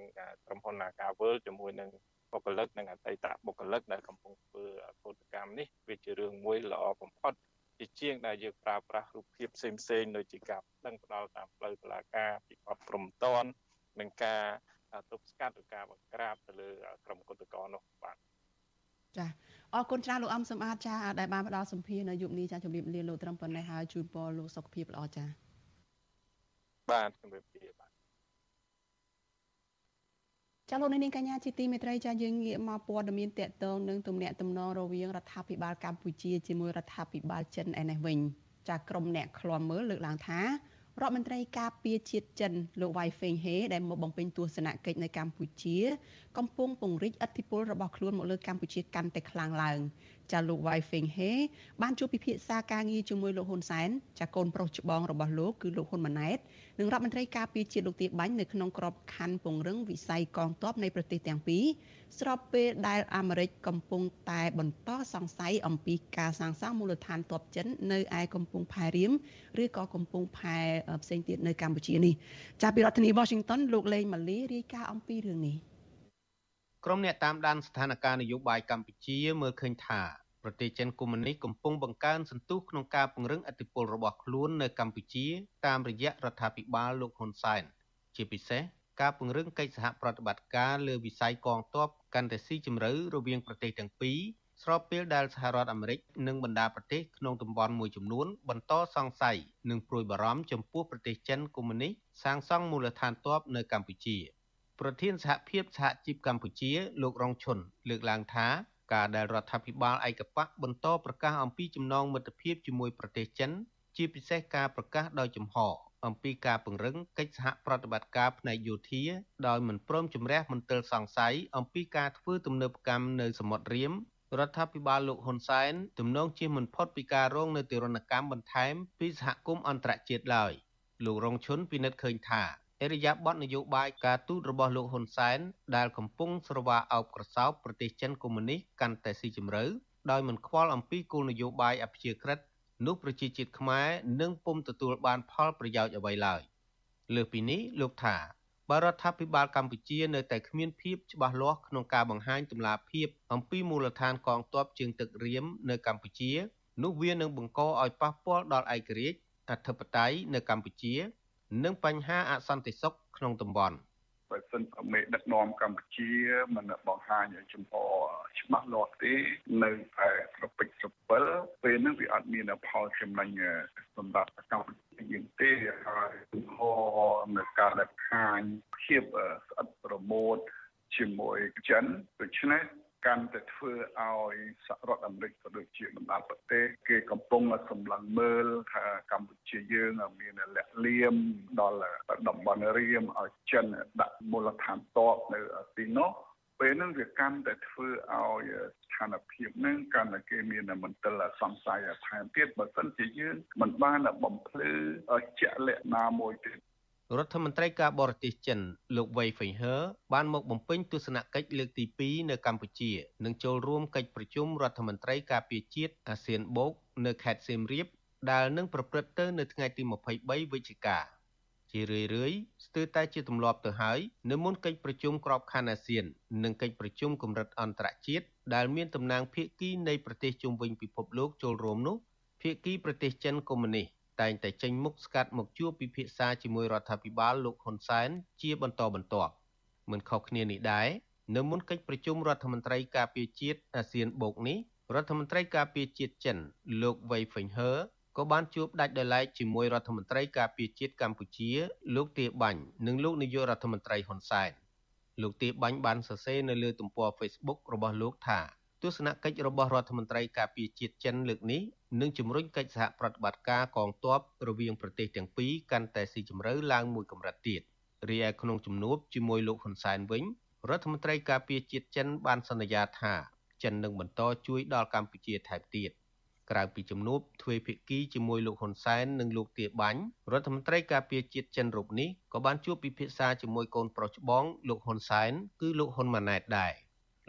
ក្រុមហ៊ុន Nagavel ជាមួយនឹងបុគ្គលិកនិងអតីតបុគ្គលិកដែលកំពុងធ្វើកោតកម្មនេះវាជារឿងមួយល្អបំផុត ជាជាងដែលយើងប្រើប្រាស់រូបភាពផ្សេងផ្សេងដូចជាការដឹងផ្ដាល់តាមផ្លូវតុលាការពីបទព្រំតននិងការទប់ស្កាត់ឬការបង្ក្រាបទៅលើក្រុមកុតកោនោះបាទចាអរគុណច្រើនលោកអំសំអាតចាដែលបានផ្ដល់សម្ភារនៅយុគនេះចាជំរាបលាលោកត្រឹមប៉ុណ្ណេះហើយជូនពរលោកសុខភាពល្អចាបាទជំរាបលាបាទ ចាលោកនាងកញ្ញាជាទីមេត្រីចាយើងងាកមកព័ត៌មានតកតងនឹងទំនាក់ទំនងរវាងរដ្ឋាភិបាលកម្ពុជាជាមួយរដ្ឋាភិបាលចិនឯនេះវិញចាក្រុមអ្នកឃ្លាំមើលលើកឡើងថារដ្ឋមន្ត្រីការពារជាតិចិនលោកវ៉ៃហ្វេងហេដែលមកបំពេញទស្សនកិច្ចនៅកម្ពុជា កំពុងពង្រីកឥទ្ធិពលរបស់ខ្លួនមកលើកម្ពុជាកាន់តែខ្លាំងឡើងចាលោកវ៉ៃហ្វេងហេបានជួបពិភាក្សាការងារជាមួយលោកហ៊ុនសែនចាកូនប្រុសច្បងរបស់លោកគឺលោកហ៊ុនម៉ាណែតនិងរដ្ឋមន្ត្រីការពារជាតិលោកទាបាញ់នៅក្នុងក្របខ័ណ្ឌពង្រឹងវិស័យកងទ័ពនៃប្រទេសទាំងពីរស្របពេលដែលអាមេរិកកំពុងតែបន្តសង្ស័យអំពីការសាងសង់មូលដ្ឋានទ័ពចិននៅឯកំពង់ផែរៀមឬក៏កំពង់ផែផ្សេងទៀតនៅកម្ពុជានេះចាប់ពីរដ្ឋធានី Washington លោកលេងម៉ាលីរាយការណ៍អំពីរឿងនេះ ក្រុមអ្នកតាមដានស្ថានភាពនយោបាយកម្ពុជាមើលឃើញថាប្រទេសចិនកុម្មុយនីសកំពុងបង្កើនសន្ទុះក្នុងការពង្រឹងអធិបុលរបស់ខ្លួននៅកម្ពុជាតាមរយៈរដ្ឋាភិបាលលោកហ៊ុនសែនជាពិសេសការពង្រឹងកិច្ចសហប្រតិបត្តិការលើវិស័យកងទ័ពកាន់តែស៊ីជម្រៅរវាងប្រទេសទាំងពីរស្របពេលដែលសហរដ្ឋអាមេរិកនិងបណ្ដាប្រទេសក្នុងតំបន់មួយចំនួនបន្តសង្ស័យនិងព្រួយបារម្ភចំពោះប្រទេសចិនកុម្មុយនីសសាងសង់មូលដ្ឋានទ័ពនៅកម្ពុជា ប្រធានសហភាពសហជីពកម្ពុជា លោករងឈុនលើកឡើងថាការដែលរដ្ឋាភិបាលឯកបកបន្តប្រកាសអំពីចំណងមិត្តភាពជាមួយប្រទេសចិន ជាពិសេសការប្រកាសដោយចំហអំពីការពង្រឹងកិច្ចសហប្រតិបត្តិការផ្នែកយោធាដោយមិនព្រមជំរះមន្ទិលសង្ស័យអំពីការធ្វើទំនើបកម្មនៅសមុទ្ររៀមរដ្ឋាភិបាលលោកហ៊ុនសែនទំនងជាមិនផុតពីការរងនៅទរណកម្មបន្ថែមពីសហគមន៍អន្តរជាតិឡើយលោករងឈុនពិនិត្យឃើញថា អរិយាប័ត្រនយោបាយការទូតរបស់លោកហ៊ុនសែនដែលកំពុងស្រវាអោបក្រសោបប្រទេសចិនកុម្មុយនីសកាន់តែស៊ីជម្រៅដោយមិនខ្វល់អំពីគោលនយោបាយអព្យាក្រឹតនោះប្រជាជាតិខ្មែរនឹងពុំទទួលបានផលប្រយោជន៍អ្វីឡើយលើសពីនេះលោកថាបរដ្ឋាភិបាលកម្ពុជានៅតែគ្មានភាពច្បាស់លាស់ក្នុងការបង្ហាញទម្លាភាពអំពីមូលដ្ឋានកងទ័ពជើងទឹករៀមនៅកម្ពុជានោះវានឹងបង្កឲ្យប៉ះពាល់ដល់ឯករាជ្យអធិបតេយ្យនៅកម្ពុជា និងបញ្ហាអសន្តិសុខក្នុងតំបន់បើសិនមេដឹកនាំកម្ពុជាមិនបង្ហាញឲ្យចំហច្បាស់លាស់ទេនៅតែប្រពេចប្រពិលពេលហ្នឹងវាអត់មានផលចំណេញសម្រាប់កម្ពុជាយើងទេហើយចំហនៅការដែលខាញភាពស្អិតប្រមូតជាមួយចិនដូច្នេះកាន់តែធ្វើឲ្យសហរដ្ឋអាមេរិកក៏ ដូចជាបណ្ដាប្រទេសគេកំពុងសម្លឹងមើលថាកម្ពុជាយើងមានលក្ខលៀមដល់តំបន់រៀមឲ្យចិនដាក់មូលដ្ឋានតបនៅទីនោះពេលហ្នឹងវាកាន់តែធ្វើឲ្យស្ថានភាពហ្នឹងកាន់តែគេមានមន្ទិលសង្ស័យថែមទៀតបើសិនជាយើងមិនបានបំភ្លឺជាក់លាក់ណាមួយទេ រដ្ឋមន្ត្រីការបរទេសចិនលោកវ៉ៃហ្វេងហឺបានមកបំពេញទស្សនកិច្ចលើកទី2នៅកម្ពុជានិងចូលរួមកិច្ចប្រជុំរដ្ឋមន្ត្រីការពារជាតិអាស៊ានបូកនៅខេត្តសៀមរាបដែលនឹងប្រព្រឹត្តទៅនៅថ្ងៃទី23វិច្ឆិកាជារឿយរឿយស្ទើរតែជាទម្លាប់ទៅហើយនៅមុនកិច្ចប្រជុំក្របខ័ណ្ឌអាស៊ាន និងកិច្ចប្រជុំកម្រិតអន្តរជាតិដែលមានតំណាងភាគីនៃប្រទេសជុំវិញពិភពលោកចូលរួមនោះភាគីប្រទេសចិនកុម្មុយនីស តែងតែចេញមុខស្កាត់មកជួបពិភាក្សាជាមួយរដ្ឋាភិបាលលោកហ៊ុនសែនជាបន្តបន្ទាប់មិនខុសគ្នានេះដែរនៅមុនកិច្ចប្រជុំរដ្ឋមន្ត្រីការពារជាតិអាស៊ានបូកនេះរដ្ឋមន្ត្រីការពារជាតិចិន លោកវ៉ៃហ្វេងហឺក៏បានជួបដាច់ដោយឡែកជាមួយរដ្ឋមន្ត្រីការពារជាតិកម្ពុជា លោកទាបាញ់និងលោកនាយករដ្ឋមន្ត្រីហ៊ុនសែនលោកទាបាញ់បានសរសេរនៅលើទំព័រ Facebook របស់លោកថាទស្សនកិច្ចរបស់រដ្ឋមន្ត្រីការពារជាតិចិនលើកនេះ នឹងជំរុញកិច្ចសហប្រតិបត្តិការកងទ័ពរវាងប្រទេសទាំងពីរកាន់តែស៊ីជម្រៅឡើងមួយកម្រិតទៀតរីឯក្នុងជំនួបជាមួយលោកហ៊ុនសែនវិញរដ្ឋមន្ត្រីការពារជាតិចិនបានសន្យាថាចិននឹងបន្តជួយដល់កម្ពុជាថែមទៀតក្រៅពីជំនួបទ្វេភាគីជាមួយលោកហ៊ុនសែននិងលោកទាបាញ់រដ្ឋមន្ត្រីការពារជាតិចិនរូបនេះក៏បានជួបពិភាក្សាជាមួយកូនប្រុសច្បងលោកហ៊ុនសែនគឺលោកហ៊ុនម៉ាណែតដែរ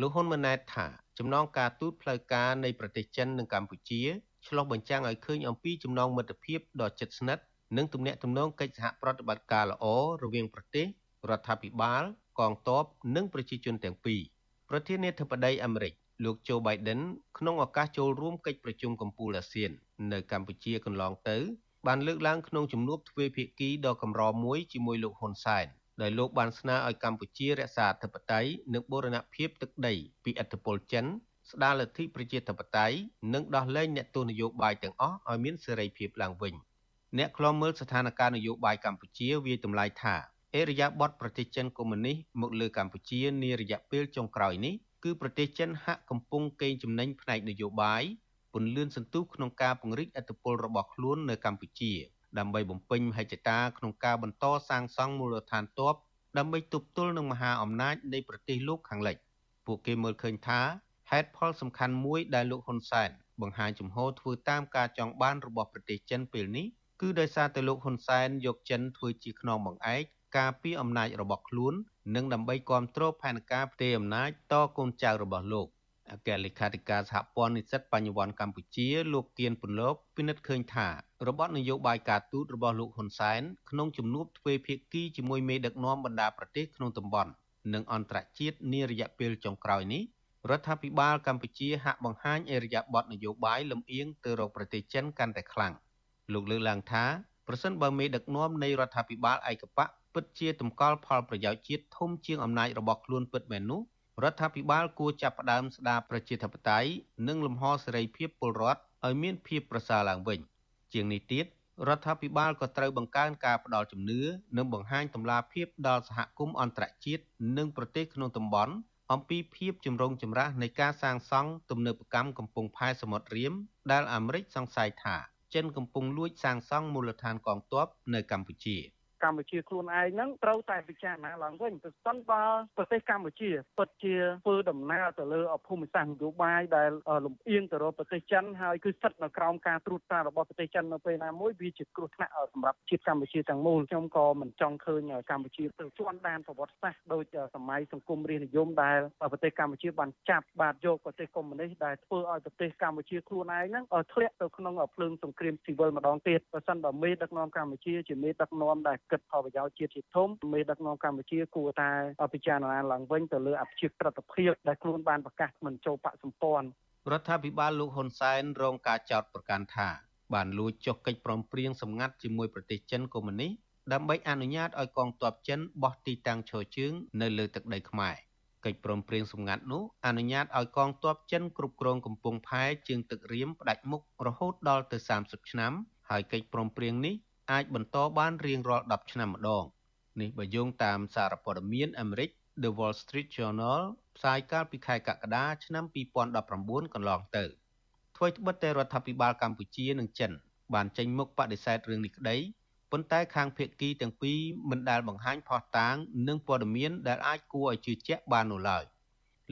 លោកហ៊ុនម៉ាណែតថាចំណងការទូតផ្លូវការនៃប្រទេសចិននិងកម្ពុជា ឆ្លុះបញ្ចាំងឲ្យឃើញអំពីចំណងមិត្តភាពដ៏ជិតស្និទ្ធនិងទំនាក់ទំនងកិច្ចសហប្រតិបត្តិការល្អរវាងប្រទេសរដ្ឋាភិបាល កងទ័ពនិងប្រជាជនទាំងពីរប្រធានាធិបតីអាមេរិកលោក Joe Biden ក្នុងឱកាសចូលរួមកិច្ចប្រជុំកំពូលអាស៊ាន នៅកម្ពុជាកន្លងទៅ បានលើកឡើងក្នុងជំនួបទ្វេភាគីដ៏កម្រមួយជាមួយលោកហ៊ុនសែនដោយលោកបានស្នើឲ្យកម្ពុជារក្សាអធិបតេយ្យនិងបូរណភាពទឹកដីពីឥទ្ធិពលចិន ស្ដារលទ្ធិប្រជាធិបតេយ្យនិងដោះលែងអ្នកទោសនយោបាយទាំងអស់ឲ្យមានសេរីភាពឡើងវិញអ្នកខ្លំមើលស្ថានភាពនយោបាយកម្ពុជាវាយតម្លៃថាអេរយាប័តប្រទេសចិនកុម្មុយនីសមកលើកម្ពុជានារយៈពេលចុងក្រោយនេះគឺប្រទេសចិនហាក់កំពុងកេងចំណេញផ្នែកនយោបាយពន្លឿនសន្ទុះក្នុងការពង្រីកអធិបុលរបស់ខ្លួននៅកម្ពុជា ដើម្បីបំពេញមហិច្ឆតាក្នុងការបន្តសាងសង់មូលដ្ឋានទ័ពដើម្បីទប់ទល់នឹងមហាអំណាចនៃប្រទេសលោកខាងលិច ពួកគេមើលឃើញថា ហេតុផលសំខាន់មួយដែលលោកហ៊ុនសែនបង្ហាញជំហរធ្វើតាមការចង់បានរបស់ប្រទេសចិនពេលនេះគឺដោយសារតែលោកហ៊ុនសែនយកចិនធ្វើជាខ្នងបង្អែកការពារអំណាចរបស់ខ្លួន និងដើម្បីគ្រប់គ្រងផែនការផ្ទេរអំណាចតកូនចៅរបស់លោកអគ្គលេខាធិការសហព័ន្ធនិស្សិតបញ្ញវន្តកម្ពុជាលោកគៀនពន្លកពិនិត្យឃើញថារបបនយោបាយការទូតរបស់លោកហ៊ុនសែនក្នុងជំនួបទ្វេភាគីជាមួយមេដឹកនាំបណ្ដាប្រទេសក្នុងតំបន់និងអន្តរជាតិនារយៈពេលចុងក្រោយនេះ រដ្ឋាភិបាលកម្ពុជាហាក់បង្ហាញអេរយាប័តនយោបាយលំអៀងទៅរកប្រទេសចិនកាន់តែខ្លាំងលោកលើកឡើងថាប្រសិនបើមេដឹកនាំនៃរដ្ឋាភិបាលឯកបកពិតជាតម្កល់ផលប្រយោជន៍ជាតិធំជាងអំណាចរបស់ខ្លួនពិតមែននោះរដ្ឋាភិបាលគួរចាប់ផ្ដើមស្ដារប្រជាធិបតេយ្យនិងលំហសេរីភាពពលរដ្ឋឲ្យមានភាពប្រសើរឡើងវិញ ជាងនេះទៀតរដ្ឋាភិបាលក៏ត្រូវបង្កើនការផ្ដល់ជំនឿនិងបង្ហាញតម្លាភាពដល់សហគមន៍អន្តរជាតិនិងប្រទេសក្នុងតំបន់ អំពីភាពចម្រូងចម្រាសនៃការសាងសង់ទំនើបកម្មកំពង់ផែសមុទ្ររៀមដែលអាមេរិកសង្ស័យថាចិនកំពុងលួចសាងសង់មូលដ្ឋានកងទ័ពនៅកម្ពុជា។ កម្ពុជាខ្លួនឯងហ្នឹងត្រូវតែពិចារណាឡើងវិញប្រសិនបើប្រទេសកម្ពុជាពិតជាធ្វើដំណើរទៅលើភូមិសាស្ត្រនយោបាយដែលលំអៀងទៅរកប្រទេសចិនហើយគឺស្ថិតនៅក្រោមការត្រួតត្រារបស់ប្រទេសចិននៅពេលណាមួយវាជាគ្រោះថ្នាក់សម្រាប់ជាតិកម្ពុជាទាំងមូលខ្ញុំក៏មិនចង់ឃើញកម្ពុជាទៅជាន់ដានប្រវត្តិសាស្ត្រដូចសម័យសង្គមរាស្ត្រនិយមដែលប្រទេសកម្ពុជាបានចាប់បាទយកប្រទេសកុម្មុយនីសដែលធ្វើឲ្យប្រទេសកម្ពុជាខ្លួនឯងហ្នឹងធ្លាក់ទៅក្នុងភ្លើងសង្គ្រាមស៊ីវិលម្ដងទៀតបើសិនបើមេដឹកនាំកម្ពុជាជាមេដឹកនាំដែលគិតផលប្រយោជន៍ជាតិជាធំមេដឹកនាំកម្ពុជាគួរតែពិចារណាឡើងវិញទៅលើអភិជាក្រិតភាពដែលខ្លួនបានប្រកាសមិនចូលបកសម្ព័ន្ធរដ្ឋាភិបាលលោកហ៊ុនសែនរងការចោទប្រកាន់ថា បានលួចចុះកិច្ចព្រមព្រៀងសម្ងាត់ជាមួយប្រទេសចិនកុម្មុយនីសដើម្បីអនុញ្ញាតឲ្យកងទ័ពចិនបោះទីតាំងឈរជើងនៅលើទឹកដីខ្មែរកិច្ចព្រមព្រៀងសម្ងាត់នោះអនុញ្ញាតឲ្យកងទ័ពចិនគ្រប់គ្រងកំពង់ផែជើងទឹករៀមផ្ដាច់មុខរហូតដល់ទៅ30ឆ្នាំហើយកិច្ចព្រមព្រៀងនេះ អាចបន្តបានរៀងរាល់10ឆ្នាំម្ដងនេះបើយោងតាមសារព័ត៌មានអាមេរិក The Wall Street Journal ផ្សាយកាលពីខែកក្កដាឆ្នាំ2019កន្លងទៅថ្មីត្បិតតែរដ្ឋាភិបាលកម្ពុជានិងចិន បានចេញមុខបដិសេធរឿងនេះក្តីប៉ុន្តែខាងភាគីទាំងពីរមិនដែលបង្ហាញផុសតាងនិងព័ត៌មានដែលអាចគួរឲ្យជឿជាក់បាននោះឡើយ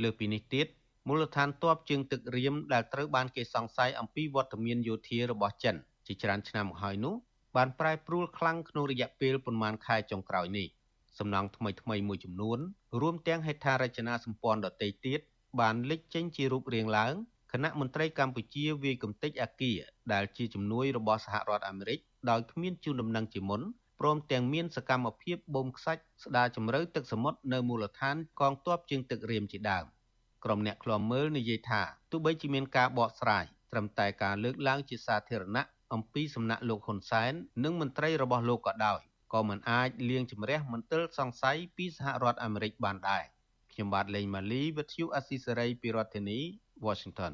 លើពីនេះទៀតមូលដ្ឋានទ័ពជើងទឹករៀមដែលត្រូវបានគេសង្ស័យអំពីវត្តមានយោធារបស់ចិនជាច្រើនឆ្នាំមកហើយនោះ បានប្រែប្រួលខ្លាំងក្នុងរយៈពេលប្រមាណខែចុងក្រោយនេះសំណង់ថ្មីថ្មីមួយចំនួនរួមទាំងហេដ្ឋារចនាសម្ព័ន្ធដទៃទៀតបានលេចចេញជារូបរាងឡើងគណៈមន្ត្រីកម្ពុជាវាយកំទេចអាគារដែលជាជំនួយរបស់សហរដ្ឋអាមេរិកដោយគ្មានជូនដំណឹងជាមុនព្រមទាំងមានសកម្មភាពបូមខ្សាច់ស្ដារជម្រៅទឹកសមុទ្រនៅមូលដ្ឋានកងទ័ពជើងទឹករៀមជាដើមក្រុមអ្នកឃ្លាំមើលនិយាយថាទោះបីជាមានការបកស្រាយត្រឹមតែការលើកឡើងជាសាធារណៈ អំពីសំណាក់លោកហ៊ុនសែននិងមន្ត្រីរបស់លោកក៏ដោយក៏មិនអាចលាងជម្រះមន្ទិលសង្ស័យពីសហរដ្ឋអាមេរិកបានដែរខ្ញុំបាទលេងម៉ាលីវិទ្យុអស៊ីសេរីពីរដ្ឋធានី Washington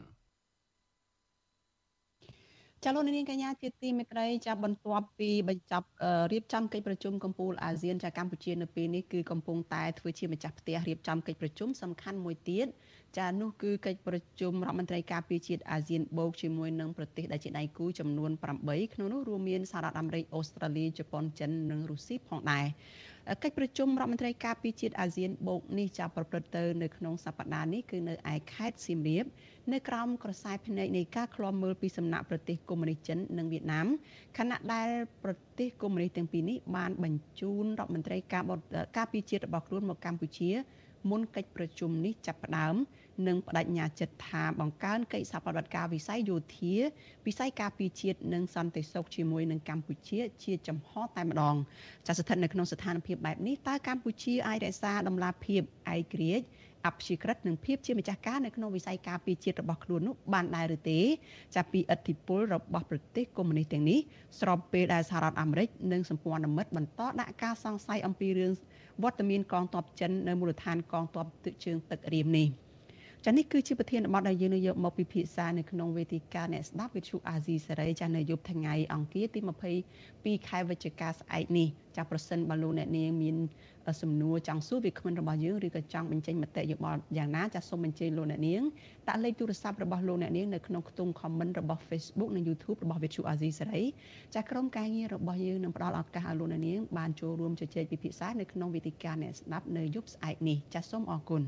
ចាលោកនាងកញ្ញាជាទីមេត្រីចាបន្ទាប់ពីបញ្ចប់រៀបចំកិច្ចប្រជុំកំពូលអាស៊ានចាកម្ពុជានៅពេលនេះគឺកំពុងតែធ្វើជាម្ចាស់ផ្ទះរៀបចំកិច្ចប្រជុំសំខាន់មួយទៀតចានោះគឺកិច្ចប្រជុំរដ្ឋមន្ត្រីការពារជាតិអាស៊ានបូកជាមួយនឹងប្រទេសដែលជាដៃគូចំនួន8ក្នុងនោះរួមមានសហរដ្ឋអាមេរិកអូស្ត្រាលីជប៉ុនចិននិងរុស្ស៊ីផងដែរ កិច្ចប្រជុំរដ្ឋមន្ត្រីការពារជាតិអាស៊ានបូកនេះចាប់ប្រព្រឹត្តទៅនៅក្នុងសប្តាហ៍នេះគឺនៅឯខេត្តសៀមរាបនៅក្រោមក្រសែភ្នែកនៃការឃ្លាំមើលពីសំណាក់ប្រទេសកុម្មុយនីសចិននិងវៀតណាមខណៈដែលប្រទេសកុម្មុយនីសទាំងពីរនេះបានបញ្ជូនរដ្ឋមន្ត្រីការការពារជាតិរបស់ខ្លួនមកកម្ពុជាមុនកិច្ចប្រជុំនេះចាប់ផ្ដើម និងបដិញ្ញាចិត្តថាបង្កើនកិច្ចសហប្រតិបត្តិការវិស័យយោធាវិស័យការពារជាតិនិងសន្តិសុខជាមួយនឹងកម្ពុជា ជាចំហតែម្ដងចាស្ថិតនៅក្នុងស្ថានភាពបែបនេះតើកម្ពុជាអាចរក្សាដំណាភាពឯករាជ្យអព្យាក្រឹតនិងភាពជាម្ចាស់ការនៅក្នុងវិស័យការពារជាតិរបស់ខ្លួននោះបានដែរឬទេចាប់ពីឥទ្ធិពលរបស់ប្រទេសកុម្មុយនីសទាំងនេះស្របពេលដែលសហរដ្ឋអាមេរិកនិងសម្ព័ន្ធមិត្តបន្តដាក់ការសង្ស័យអំពីរឿងវត្តមានកងទ័ពចិននៅមូលដ្ឋានកងទ័ពទឹកជើងទឹករៀមនេះ។ ចានេះគឺជាប្រធានបទដែលយើងនឹងយកមកពិភាក្សានៅក្នុងវេទិកាអ្នកស្ដាប់វិទ្យុអាស៊ីសេរីចានៅយប់ថ្ងៃអង្គារទី22ខែវិច្ឆិកាស្អែកនេះចាប្រសិនបើលោកអ្នកនាងមានសំណួរចង់សួរវាគ្មិនរបស់យើងឬក៏ចង់បញ្ចេញមតិយោបល់យ៉ាងណាចាសូមអញ្ជើញលោកអ្នកនាងដាក់លេខទូរស័ព្ទរបស់លោកអ្នកនាងនៅក្នុងខ្ទង់ comment របស់ Facebook និង YouTube របស់វិទ្យុអាស៊ីសេរីចាក្រុមការងាររបស់យើងនឹងផ្ដល់ឱកាសឲ្យលោកអ្នកនាងបានចូលរួមជជែកពិភាក្សានៅក្នុងវេទិកាអ្នកស្ដាប់នៅយប់ស្អែកនេះចាសូមអរគុណ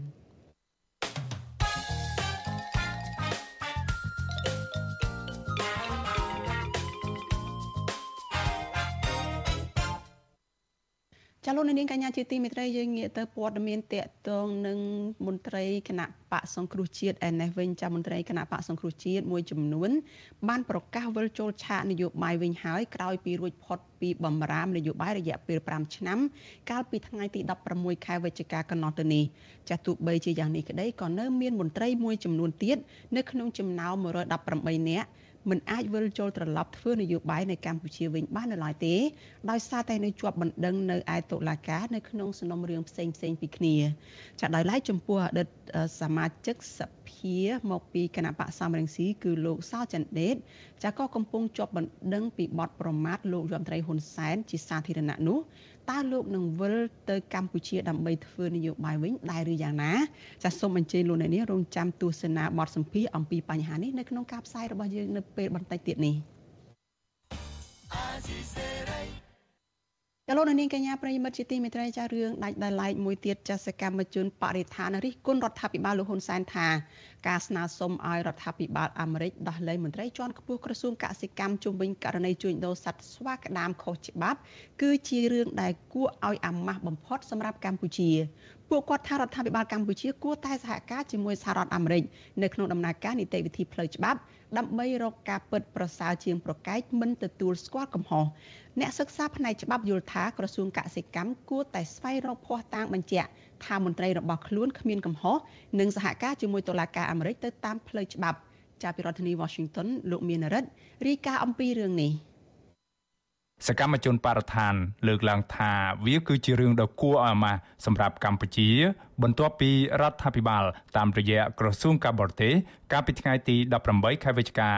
ចាលោកនាងកញ្ញាជាទីមេត្រីយើងងាកទៅព័ត៌មានតកតងនឹងមន្ត្រីគណៈបកសង្គ្រោះជាតិឯនេះវិញចាមន្ត្រីគណៈបកសង្គ្រោះជាតិមួយចំនួន បានប្រកាសវិលចូលឆាកនយោបាយវិញហើយក្រោយពីរួចផុតពីបំរាមនយោបាយរយៈពេល5ឆ្នាំ កាលពីថ្ងៃទី16ខែវិច្ឆិកាកន្លងទៅនេះចាស់ទោះបីជាយ៉ាងនេះក្តីក៏នៅមានមន្ត្រីមួយចំនួនទៀតនៅក្នុងចំណោម118នាក់ មិនអាចវិលចូលត្រឡប់ធ្វើនយោបាយនៅកម្ពុជាវិញបាននៅឡើយទេដោយសារតែនៅជាប់បណ្ដឹងនៅឯតុលាការនៅក្នុងសំណុំរឿងផ្សេងផ្សេងពីគ្នាចាដោយឡែកចំពោះអតីតសមាជិកសភាមកពីគណៈបកសំរងស៊ីគឺលោកសោចន្ទដេតចាក៏កំពុងជាប់បណ្ដឹងពីបទប្រមាថលោករដ្ឋមន្ត្រីហ៊ុនសែនជាសាធារណៈនោះតើលោកនឹងវិលទៅកម្ពុជាដើម្បីធ្វើនយោបាយវិញដែរឬយ៉ាងណាចាសសូមអញ្ជើញលោកអ្នកនាងរងចាំទស្សនាបទសម្ភាសអំពីបញ្ហានេះនៅក្នុងការផ្សាយរបស់យើងនៅពេលបន្តិចទៀតនេះ ចលនានាងកញ្ញាប្រិយមិត្តជាទីមេត្រីចារឿងដាច់ដោយឡែកមួយទៀតចាសកម្មជនបរិស្ថានរិះគន់រដ្ឋាភិបាលលោកហ៊ុនសែនថាការស្នើសុំឲ្យរដ្ឋាភិបាលអាមេរិកដោះលែងមន្ត្រីជាន់ខ្ពស់ក្រសួងកសិកម្មជុំវិញករណីជួញដូរសត្វស្វាក្តាមខុសច្បាប់ គឺជារឿងដែលគួរឲ្យអាម៉ាស់បំផុតសម្រាប់កម្ពុជា ពួកគាត់ថារដ្ឋាភិបាលកម្ពុជាគួរតែសហការជាមួយសហរដ្ឋអាមេរិកនៅក្នុងដំណើរការនីតិវិធីផ្លូវច្បាប់ដើម្បីរកការពិតប្រសើរជាងប្រកែកមិនទទួលស្គាល់កំហុសអ្នកសិក្សាផ្នែកច្បាប់យល់ថាក្រសួងកសិកម្មគួរតែស្វែងរកភ័ស្តុតាងបញ្ជាក់ថាមន្ត្រីរបស់ខ្លួនគ្មានកំហុសនិងសហការជាមួយតុលាការអាមេរិកទៅតាមផ្លូវច្បាប់ចាប់ពីរដ្ឋធានី Washington លោកមានរិទ្ធរាយការណ៍អំពីរឿងនេះ សកម្មជនបរិស្ថានលើកឡើងថាវាគឺជារឿងដ៏គួរឲ្យអាម៉ាស់សម្រាប់កម្ពុជា បន្ទាប់ពីរដ្ឋាភិបាល តាមរយៈក្រសួងការបរទេសកាលពីថ្ងៃទី18ខែវិច្ឆិកា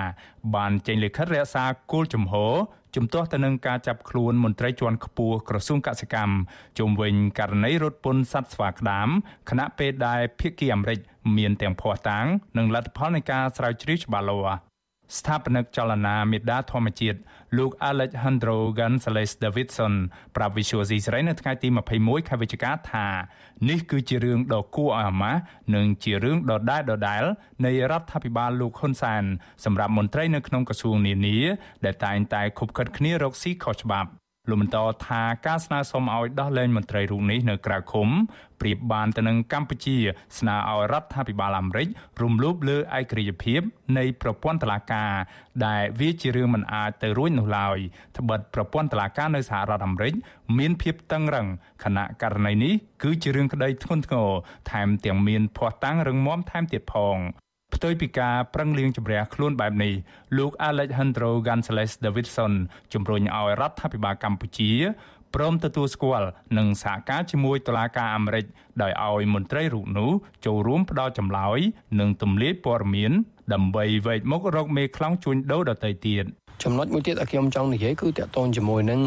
បានចេញលិខិតរក្សាគោលជំហរជំទាស់ទៅនឹងការចាប់ខ្លួនមន្ត្រីជាន់ខ្ពស់ក្រសួងកសិកម្មជុំវិញករណីរត់ពន្ធសត្វស្វាក្តាមខណៈពេលដែលភៀកគីអាមេរិកមានទាំងភ័ស្តុតាង និងលទ្ធផលនៃការស្រាវជ្រាវច្បាស់លាស់ ស្ថាបនិកចលនាមេដាធម្មជាតិលោក Alejandro Gonzalez Davidson ប្រាប់ Visual C ស្រីនៅថ្ងៃទី21ខែវិច្ឆិកាថានេះគឺជារឿងដ៏គួរឲ្យអាម៉ាស់និងជារឿងដដែលដដែលនៃរដ្ឋាភិបាលលោកហ៊ុនសែនសម្រាប់មន្ត្រីនៅក្នុងក្រសួងនានាដែលតែងតែខុបខិតគ្នារកស៊ីខុសច្បាប់ លោកបន្តថាការស្នើសុំឲ្យដោះលែងមន្ត្រីរូបនេះនៅក្រៅឃុំប្រៀបបានទៅនឹងកម្ពុជា ស្នើឲ្យរដ្ឋាភិបាលអាមេរិករំលោភលើឯករាជ្យភាពនៃប្រព័ន្ធតុលាការ ដែលវាជារឿងមិនអាចទៅរួចនោះឡើយត្បិតប្រព័ន្ធតុលាការនៅសហរដ្ឋអាមេរិកមានភាពតឹងរឹងខណៈករណីនេះគឺជារឿងក្តីធ្ងន់ធ្ងរថែមទាំងមានភ័ស្តុតាងរឹងមាំថែមទៀតផង ផ្ទុយពីការប្រឹងលៀងជំរះខ្លួនបែបនេះលោក Alejandro Gonzalez Davidson ជំរុញឲ្យរដ្ឋាភិបាលកម្ពុជាព្រមទទួលស្គាល់និងសហការជាមួយតុលាការអាមេរិកដោយឲ្យមន្ត្រីរូបនោះចូលរួមផ្ដល់ចម្លើយនិងទម្លាយព័ត៌មានដើម្បីវែកមុខរកមេខ្លោងជួញដូរដទៃទៀត ចំណុចមួយទៀតដែលខ្ញុំចង់និយាយគឺតកតងជាមួយនឹង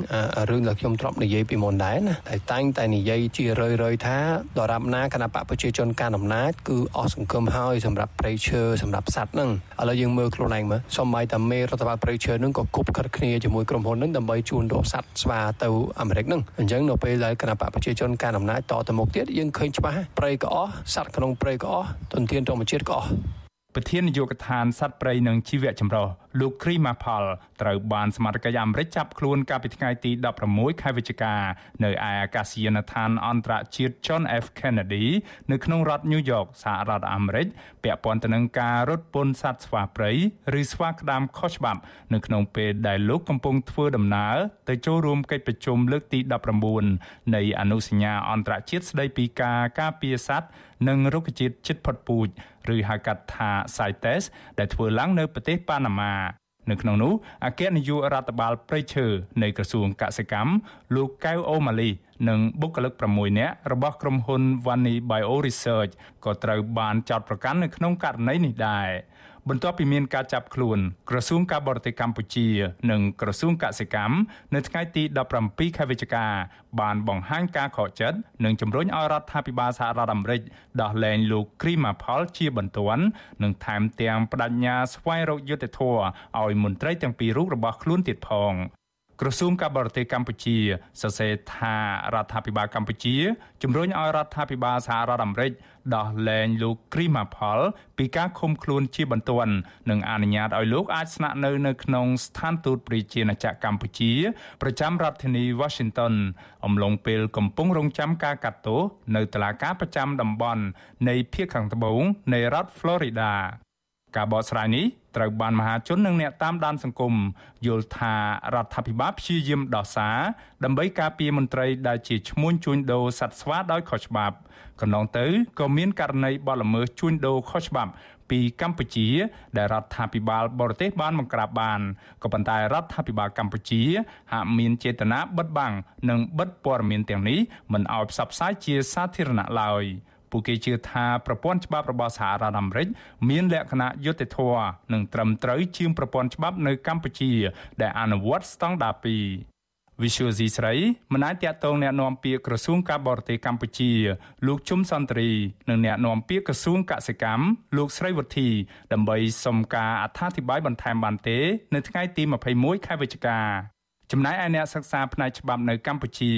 រឿងដែលខ្ញុំធ្លាប់និយាយពីមុនដែរណាតែតែងតែនិយាយជារឿយរឿយថាដរាបណាគណៈបកប្រជាជនការអំណាចគឺអស់សង្គមហើយសម្រាប់ប្រៃឈើសម្រាប់សัตว์ហ្នឹងឥឡូវយើងមើលខ្លួនឯងមើលសូម្បីតែមេរដ្ឋបាលប្រៃឈើហ្នឹងក៏គប់ខិតគ្នាជាមួយក្រុមហ៊ុនហ្នឹងដើម្បីជួញដូរសัตว์ស្វាទៅអាមេរិកហ្នឹងអញ្ចឹងនៅពេលដែលគណៈបកប្រជាជនការអំណាចតទៅមុខទៀតយើងឃើញច្បាស់ប្រៃក៏អស់សัตว์ក្នុងប្រៃក៏អស់ទុនធានធម្មជាតិក៏អស់ ប្រធាននាយកដ្ឋានសត្វព្រៃនិងជីវៈចម្រុះលោកគ្រីម៉ាផលត្រូវបានសមត្ថកិច្ចអាមេរិកចាប់ខ្លួនកាលពីថ្ងៃទី16ខែវិច្ឆិកានៅឯអាកាសយានដ្ឋានអន្តរជាតិ John F Kennedy នៅក្នុងរដ្ឋ New York សហរដ្ឋអាមេរិកពាក់ព័ន្ធទៅនឹងការរត់ពន្ធសត្វស្វាព្រៃឬស្វាក្តាមខុសច្បាប់នៅក្នុងពេលដែលលោកកំពុងធ្វើដំណើរទៅចូលរួមកិច្ចប្រជុំលើកទី19នៃអនុសញ្ញាអន្តរជាតិស្តីពីការការពារសត្វ និងរុក្ខជាតិជិតផុតពូជឬហៅកាត់ថា CITES ដែលធ្វើឡើងនៅប្រទេសប៉ាណាម៉ានៅក្នុងនោះអគ្គនាយករដ្ឋបាលព្រៃឈើនៃក្រសួងកសិកម្មលោកកៅអូម៉ាលីនិងបុគ្គលិក6នាក់របស់ក្រុមហ៊ុន Vani Bio Research ក៏ត្រូវបានចោទប្រកាន់នៅក្នុងករណីនេះដែរ បន្ទាប់ពីមានការចាប់ខ្លួនក្រសួងការបរទេសកម្ពុជា និងក្រសួងកសិកម្មនៅថ្ងៃទី17ខែវិច្ឆិកាបានបង្ហាញការខកចិត្តនិងជំរុញឲ្យរដ្ឋាភិបាលសហរដ្ឋអាមេរិកដោះលែងលោកគ្រីម៉ាផលជាបន្ទាន់និងថែមទាំងបដិញ្ញាស្វែងរកយុត្តិធម៌ឲ្យមន្ត្រីទាំងពីររូបរបស់ខ្លួនទៀតផង ក្រសួងការបរទេសកម្ពុជាសរសេរថារដ្ឋាភិបាលកម្ពុជាជំរុញឲ្យរដ្ឋាភិបាលសហរដ្ឋអាមេរិកដោះលែងលោកគ្រីម៉ាផល ពីការឃុំខ្លួនជាបន្ទាន់និងអនុញ្ញាតឲ្យលោកអាចស្នាក់នៅនៅក្នុងស្ថានទូតប្រជាណាចក្រកម្ពុជា ប្រចាំរដ្ឋធានី Washington អំឡុងពេលកំពុងរងចាំការកាត់ទោសនៅតុលាការប្រចាំតំបន់នៃភូមិខាងត្បូងនៃរដ្ឋ Florida ការបកស្រាយនេះត្រូវបានមហាជននិងអ្នកតាមដានសង្គមយល់ថារដ្ឋាភិបាលព្យាយាមដោះសារដើម្បីការពារមន្ត្រីដែលជាឈ្មួញជួញដូរសត្វស្វាដោយខុសច្បាប់កន្លងទៅក៏មានករណីបទល្មើសជួញដូរខុសច្បាប់ពីកម្ពុជា ដែលរដ្ឋាភិបាលបរទេសបានបង្ក្រាបបានក៏ប៉ុន្តែរដ្ឋាភិបាលកម្ពុជាហាក់មានចេតនាបិទបាំងនិងបិទព័ត៌មានទាំងនេះមិនឲ្យផ្សព្វផ្សាយជាសាធារណៈឡើយ។ ពួកគេជឿថាប្រព័ន្ធច្បាប់របស់សហរដ្ឋអាមេរិកមានលក្ខណៈយុត្តិធម៌និងត្រឹមត្រូវជាងប្រព័ន្ធច្បាប់នៅកម្ពុជា ដែលអនុវត្តស្តង់ដារ2 Visual C ស្រីមិនអាចតាក់ទងแนะនាំពាក្យក្រសួងការបរទេសកម្ពុជា លោកជុំសន្ទ្រីនិងแนะនាំពាក្យក្រសួងកសិកម្មលោកស្រីវុធីដើម្បីសុំការអត្ថាធិប្បាយបន្ថែមបានទេ នៅថ្ងៃទី21ខែវិច្ឆិកា ចំណែកឯអ្នកសិក្សាផ្នែកច្បាប់នៅកម្ពុជា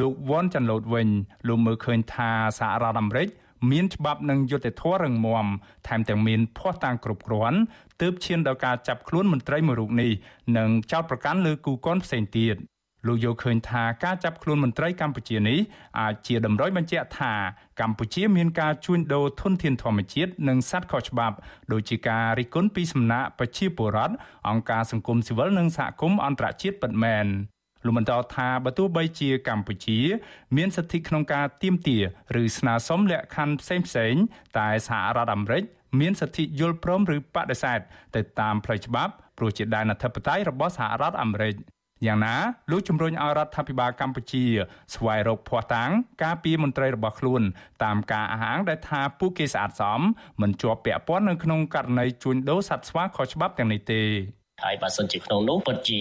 លោកវ៉ាន់ចាន់ឡូតវិញលោកមើលឃើញថាសហរដ្ឋអាមេរិកមានច្បាប់និងយុត្តិធម៌រឹងមាំថែមទាំងមានភ័ស្តុតាងគ្រប់គ្រាន់ទើបឈានដល់ការចាប់ខ្លួនមន្ត្រីមួយរូបនេះនិងចោទប្រកាន់លើគូកូនផ្សេងទៀត។ លោកយល់ឃើញថាការចាប់ខ្លួនមន្ត្រីកម្ពុជានេះអាចជាតម្រុយបញ្ជាក់ថាកម្ពុជាមានការជួញដូរធនធានធម្មជាតិនិងសត្វខុសច្បាប់ដូចជាការរិះគន់ពីសំណាក់ប្រជាពលរដ្ឋអង្គការសង្គមស៊ីវិលនិងសហគមន៍អន្តរជាតិពិតមែនលោកបន្តថាបើទោះបីជាកម្ពុជា មានសិទ្ធិក្នុងការទាមទារឬស្នើសុំលក្ខខណ្ឌផ្សេងៗតែសហរដ្ឋអាមេរិកមានសិទ្ធិយល់ព្រមឬបដិសេធទៅតាមផ្លូវច្បាប់ព្រោះជាដែនអធិបតេយ្យរបស់សហរដ្ឋអាមេរិក យ៉ាងណាលោកជំរុញឲ្យរដ្ឋាភិបាលកម្ពុជា ស្វែងរកភ័ស្តុតាង ការពីមន្ត្រីរបស់ខ្លួន តាមការអះអាងដែលថាពួកគេស្អាតសមមិនជាប់ពាក់ព័ន្ធនៅក្នុងករណីជួញដូរសត្វស្វាខុសច្បាប់ទាំងនេះទេ ហើយបើសិនជាក្នុងនោះពិតជា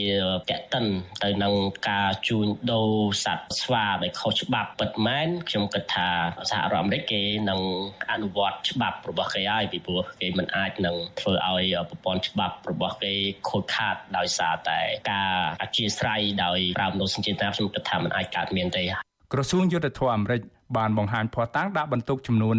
តេតិនទៅនឹងការជួញដូរសត្វស្វាដែលខុសច្បាប់ពិតមែនខ្ញុំគិតថាសហរដ្ឋអាមេរិកគេនឹងអនុវត្តច្បាប់របស់គេហើយពីព្រោះគេមិនអាចនឹងធ្វើឲ្យប្រព័ន្ធច្បាប់របស់គេខូចខាតដោយសារតែការអធិស្ឋានដោយប្រើមនោសញ្ចេតនាខ្ញុំគិតថាมันអាចកើតមានទេក្រសួងយុទ្ធភ័ពអាមេរិក បានបង្ហាញភស្តុតាងដាក់បន្ទុកចំនួន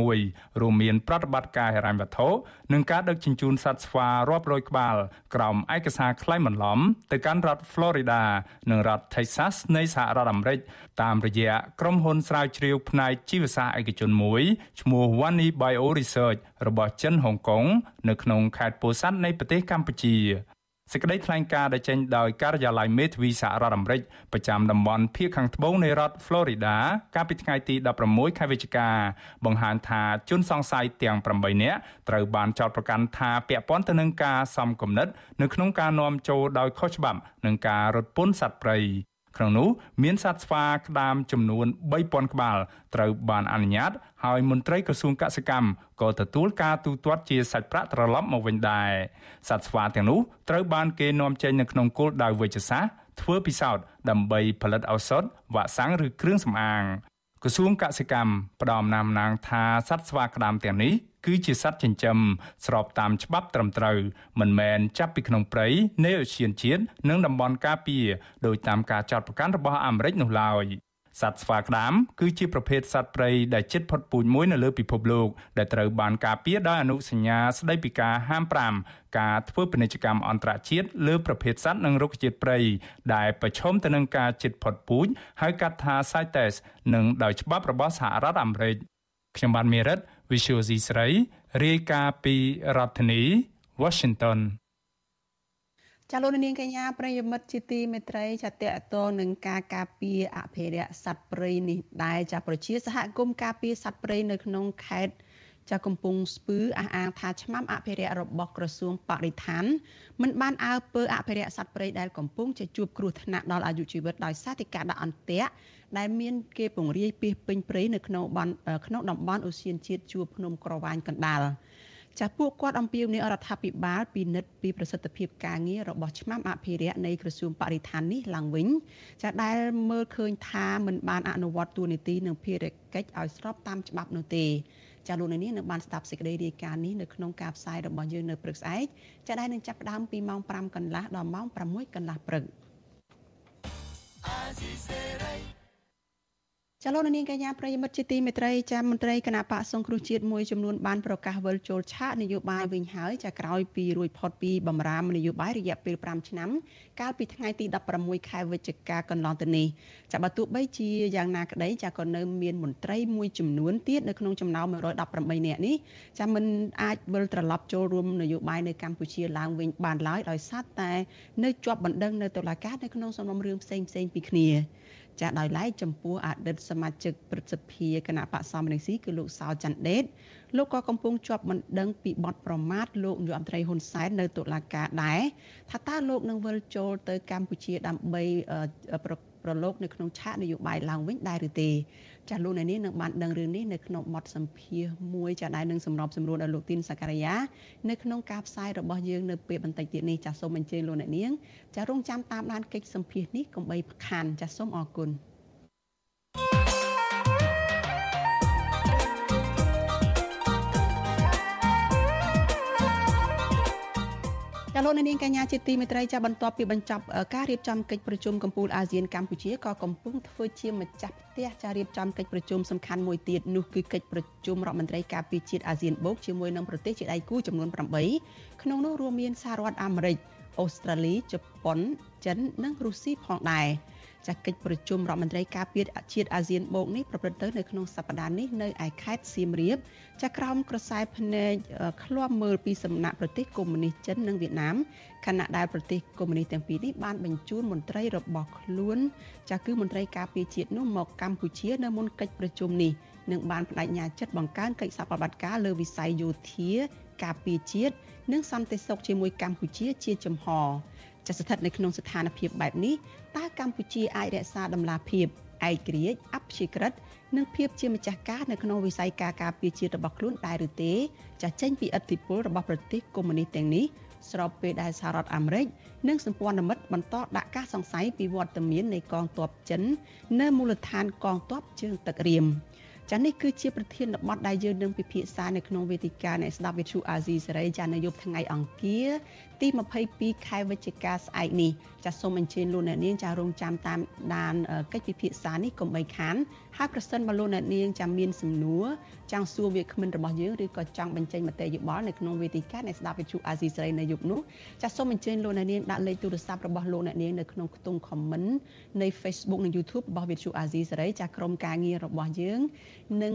31រួមមានប្រតិបត្តិការហិរញ្ញវត្ថុនិងការដឹកជញ្ជូនសត្វស្វារាប់រយក្បាលក្រោមឯកសារក្លែងបន្លំទៅកាន់រដ្ឋ Florida និងរដ្ឋ Texas នៃសហរដ្ឋអាមេរិកតាមរយៈក្រុមហ៊ុនស្រាវជ្រាវផ្នែកជីវសាស្ត្រឯកជនមួយឈ្មោះ Wani Bio Research របស់ចិនហុងកុងនៅក្នុងខេត្តពោធិ៍សាត់នៃប្រទេសកម្ពុជា សេចក្តីថ្លែងការណ៍ដែលចេញដោយការិយាល័យមេធាវីសហរដ្ឋអាមេរិកប្រចាំតំបន់ភាគខាងត្បូងនៃរដ្ឋ Florida កាលពីថ្ងៃទី16ខែវិច្ឆិកាបង្ហាញថាជនសង្ស័យទាំង8នាក់ត្រូវបានចោទប្រកាន់ថាពាក់ព័ន្ធទៅនឹងការសំគំនិតនៅក្នុងការនាំចូលដោយខុសច្បាប់និងការរត់ពន្ធសត្វព្រៃ ក្នុងនោះមានសត្វស្វាក្តាមចំនួន3000ក្បាលត្រូវបានអនុញ្ញាតហើយមន្ត្រីក្រសួងកសិកម្មក៏ទទួលការទូទាត់ជាសាច់ប្រាក់ត្រឡប់មកវិញដែរសត្វស្វាទាំងនោះត្រូវបានគេនាំចេញនៅក្នុងគោលដៅវិជ្ជសាស្ត្រធ្វើពិសោធន៍ដើម្បីផលិតឱសថវ៉ាក់សាំងឬគ្រឿងសម្អាងក្រសួងកសិកម្មផ្ដំណាមណាងថាសត្វស្វាក្តាមទាំងនេះ គឺជាសត្វចិញ្ចឹមស្របតាមច្បាប់ត្រឹមត្រូវមិនមែនចាប់ពីក្នុងព្រៃនៃអូសៀនជាតិនិងតំបន់ការពារដោយតាមការចាត់ប្រកាន់របស់អាមេរិកនោះឡើយសត្វស្វាក្តាមគឺជាប្រភេទសត្វព្រៃដែលជិតផុតពូជមួយនៅលើពិភពលោកដែលត្រូវបានការពារដោយអនុសញ្ញាស្តីពីការហាម5ការធ្វើពាណិជ្ជកម្មអន្តរជាតិលើប្រភេទសត្វនិងរុក្ខជាតិព្រៃដែលប្រឈមទៅនឹងការជិតផុតពូជហៅកាត់ថា CITES និងដោយច្បាប់របស់សហរដ្ឋអាមេរិកខ្ញុំបានមេរិត Visual C ស្រីរាយការណ៍ពីរដ្ឋធានី Washington ចាលោកនាងកញ្ញាប្រិយមិត្តជាទីមេត្រីចាតកតងនឹងការការពារអភិរក្សសត្វព្រៃនេះដែរចាប្រជាសហគមន៍ការពារសត្វព្រៃនៅក្នុងខេត្តចាកំពុងស្ពឺអះអាងថាឆ្មាំអភិរក្សរបស់ក្រសួងបរិស្ថានមិនបានអើពើអភិរក្សសត្វព្រៃដែលកំពុងជាជួបគ្រោះថ្នាក់ដល់អាយុជីវិតដោយសារតែការដាក់អន្ទាក់ ដែលមានគេពង្រាយពីពេញព្រៃនៅក្នុងក្នុងតំបន់អូសៀនជាតិជួរភ្នំក្រវាញកណ្ដាលចាស់ពួកគាត់អំពាវនាវរដ្ឋាភិបាលពិនិត្យពីប្រសិទ្ធភាពការងាររបស់ឆ្មាំអភិរក្សនៃក្រសួងបរិស្ថាននេះឡើងវិញចាស់ដែលមើលឃើញថាមិនបានអនុវត្តទួលនីតិនិងភារកិច្ចឲ្យស្របតាមច្បាប់នោះទេចាលោកនាងនឹងបានស្ដាប់សេចក្តីរាយការណ៍នេះនៅក្នុងការផ្សាយរបស់យើងនៅព្រឹកស្អែកចាដែលនឹងចាប់ផ្ដើមពីម៉ោង5កន្លះដល់ម៉ោង6កន្លះព្រឹកអាស៊ីសេរី ចលនានាងកញ្ញាប្រិយមិត្តជាទីមេត្រីចាមន្ត្រីគណៈបកសង្គ្រោះជាតិមួយចំនួនបានប្រកាសវិលចូលឆាកនយោបាយវិញហើយចាក្រោយពីរួចផុតពីបំរាមនយោបាយរយៈពេល5ឆ្នាំកាលពីថ្ងៃទី16ខែវិច្ឆិកាកន្លងទៅនេះចាបើទោះបីជាយ៉ាងណាក្តីចាក៏នៅមានមន្ត្រីមួយចំនួនទៀតនៅក្នុងចំណោម118នាក់នេះចាមិនអាចវិលត្រឡប់ចូលរួមនយោបាយនៅកម្ពុជាឡើងវិញបានឡើយដោយសារតែនៅជាប់បណ្ដឹងនៅតុលាការនៅក្នុងសំណុំរឿងផ្សេងផ្សេងពីគ្នា ចាដោយឡែកចំពោះអតីតសមាជិកព្រឹទ្ធសភាគណៈបកសមនឹងស៊ីគឺលោកសោច័ន្ទដេតលោកក៏កំពុងជាប់បណ្ដឹងពីបទប្រមាថលោកនាយរដ្ឋមន្ត្រីហ៊ុនសែននៅតុលាការដែរថាតើលោកនឹងវិលចូលទៅកម្ពុជាដើម្បីប្រឡូកនៅក្នុងឆាកនយោបាយឡើងវិញដែរឬទេ ចាស់លោកអ្នកនាងនឹងបានដឹងរឿងនេះនៅក្នុងបទសម្ភាសមួយចាស់ដែរនឹងសម្របសម្រួលដល់លោកទីនសកលយានៅក្នុងការផ្សាយរបស់យើងនៅពេលបន្តិចទៀតនេះចាស់សូមអញ្ជើញលោកអ្នកនាងចាស់រងចាំតាមដានកិច្ចសម្ភាសនេះកុំបីខានចាស់សូមអរគុណ ចាលោកនាងកញ្ញាជាទីមេត្រីចាបន្ទាប់ពីបញ្ចប់ការរៀបចំកិច្ចប្រជុំកំពូលអាស៊ានកម្ពុជាក៏កំពុងធ្វើជាម្ចាស់ផ្ទះចារៀបចំកិច្ចប្រជុំសំខាន់មួយទៀតនោះគឺកិច្ចប្រជុំរដ្ឋមន្ត្រីការពារជាតិអាស៊ានបូកជាមួយនឹងប្រទេសជាដៃគូចំនួន8ក្នុងនោះរួមមានសហរដ្ឋអាមេរិកអូស្ត្រាលីជប៉ុនចិននិងរុស្ស៊ីផងដែរ ចាកិច្ចប្រជុំរដ្ឋមន្ត្រីការពារជាតិអាស៊ានបូកនេះប្រព្រឹត្តទៅនៅក្នុងសប្តាហ៍នេះនៅឯខេត្តសៀមរាបចាក្រោមក្រសែភ្នែកឃ្លាំមើលពីសំណាក់ប្រទេសកុម្មុយនីសចិននិងវៀតណាមខណៈដែលប្រទេសកុម្មុយនីសទាំងពីរនេះបានបញ្ជូនមន្ត្រីរបស់ខ្លួនចាគឺមន្ត្រីការពារជាតិនោះមកកម្ពុជានៅមុនកិច្ចប្រជុំនេះនឹងបានបដិញ្ញាចិត្តបង្កើនកិច្ចសហប្រតិបត្តិការលើវិស័យយោធាការពារជាតិនិងសន្តិសុខជាមួយកម្ពុជាជាចំហចាស្ថិតនៅក្នុងស្ថានភាពបែបនេះ តើកម្ពុជាអាចរក្សាដំណាភាពឯករាជ្យអព្យាក្រឹតនិងភាពជាម្ចាស់ការនៅក្នុងវិស័យការការពារជាតិរបស់ខ្លួនដែរឬទេចាចេញពីឥទ្ធិពលរបស់ប្រទេសកុម្មុយនីសទាំងនេះស្របពេលដែលសហរដ្ឋអាមេរិកនិងសម្ព័ន្ធមិត្តបន្តដាក់ការសង្ស័យពីវត្តមាននៃកងទ័ពចិននៅមូលដ្ឋានកងទ័ពជើងទឹករៀមចានេះគឺជាប្រធានបទដែលយើងនឹងពិភាក្សានៅក្នុងវេទិកានៃស្ដាប់វិទ្យុអាស៊ីសេរីចានៅយប់ថ្ងៃអង្គារ ទី22ខែវិច្ឆិកាស្អែកនេះចាសូមអញ្ជើញលោកអ្នកនាងចារងចាំតាមដានកិច្ចពិភាក្សានេះកុំបីខានហើយប្រសិនបើលោកអ្នកនាងចាំមានសំណួរចង់សួរវាគ្មិនរបស់យើងឬក៏ចង់បញ្ចេញមតិយោបល់នៅក្នុងវេទិកានៃស្ដាប់វិទ្យុអាស៊ីសេរីនៅយប់នោះចាសូមអញ្ជើញលោកអ្នកនាងដាក់លេខទូរស័ព្ទរបស់លោកអ្នកនាងនៅក្នុងខ្ទង់ comment នៃ Facebook និង YouTube របស់វិទ្យុអាស៊ីសេរីចាក្រុមការងាររបស់យើងនឹង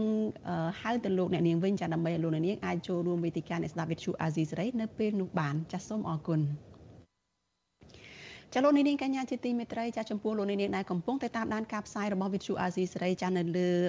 ហៅទៅលោកអ្នកនាងវិញចាដើម្បីឲ្យលោកអ្នកនាងអាចចូលរួមវេទិកានៃស្ដាប់វិទ្យុអាស៊ីសេរីនៅពេលនោះបានចាសូមអរគុណចាលោកនាងកញ្ញាជាទីមេត្រីចាចំពោះលោកនាងដែលកំពុងតែតាមដានការផ្សាយរបស់វិទ្យុអាស៊ីសេរីចានៅលើ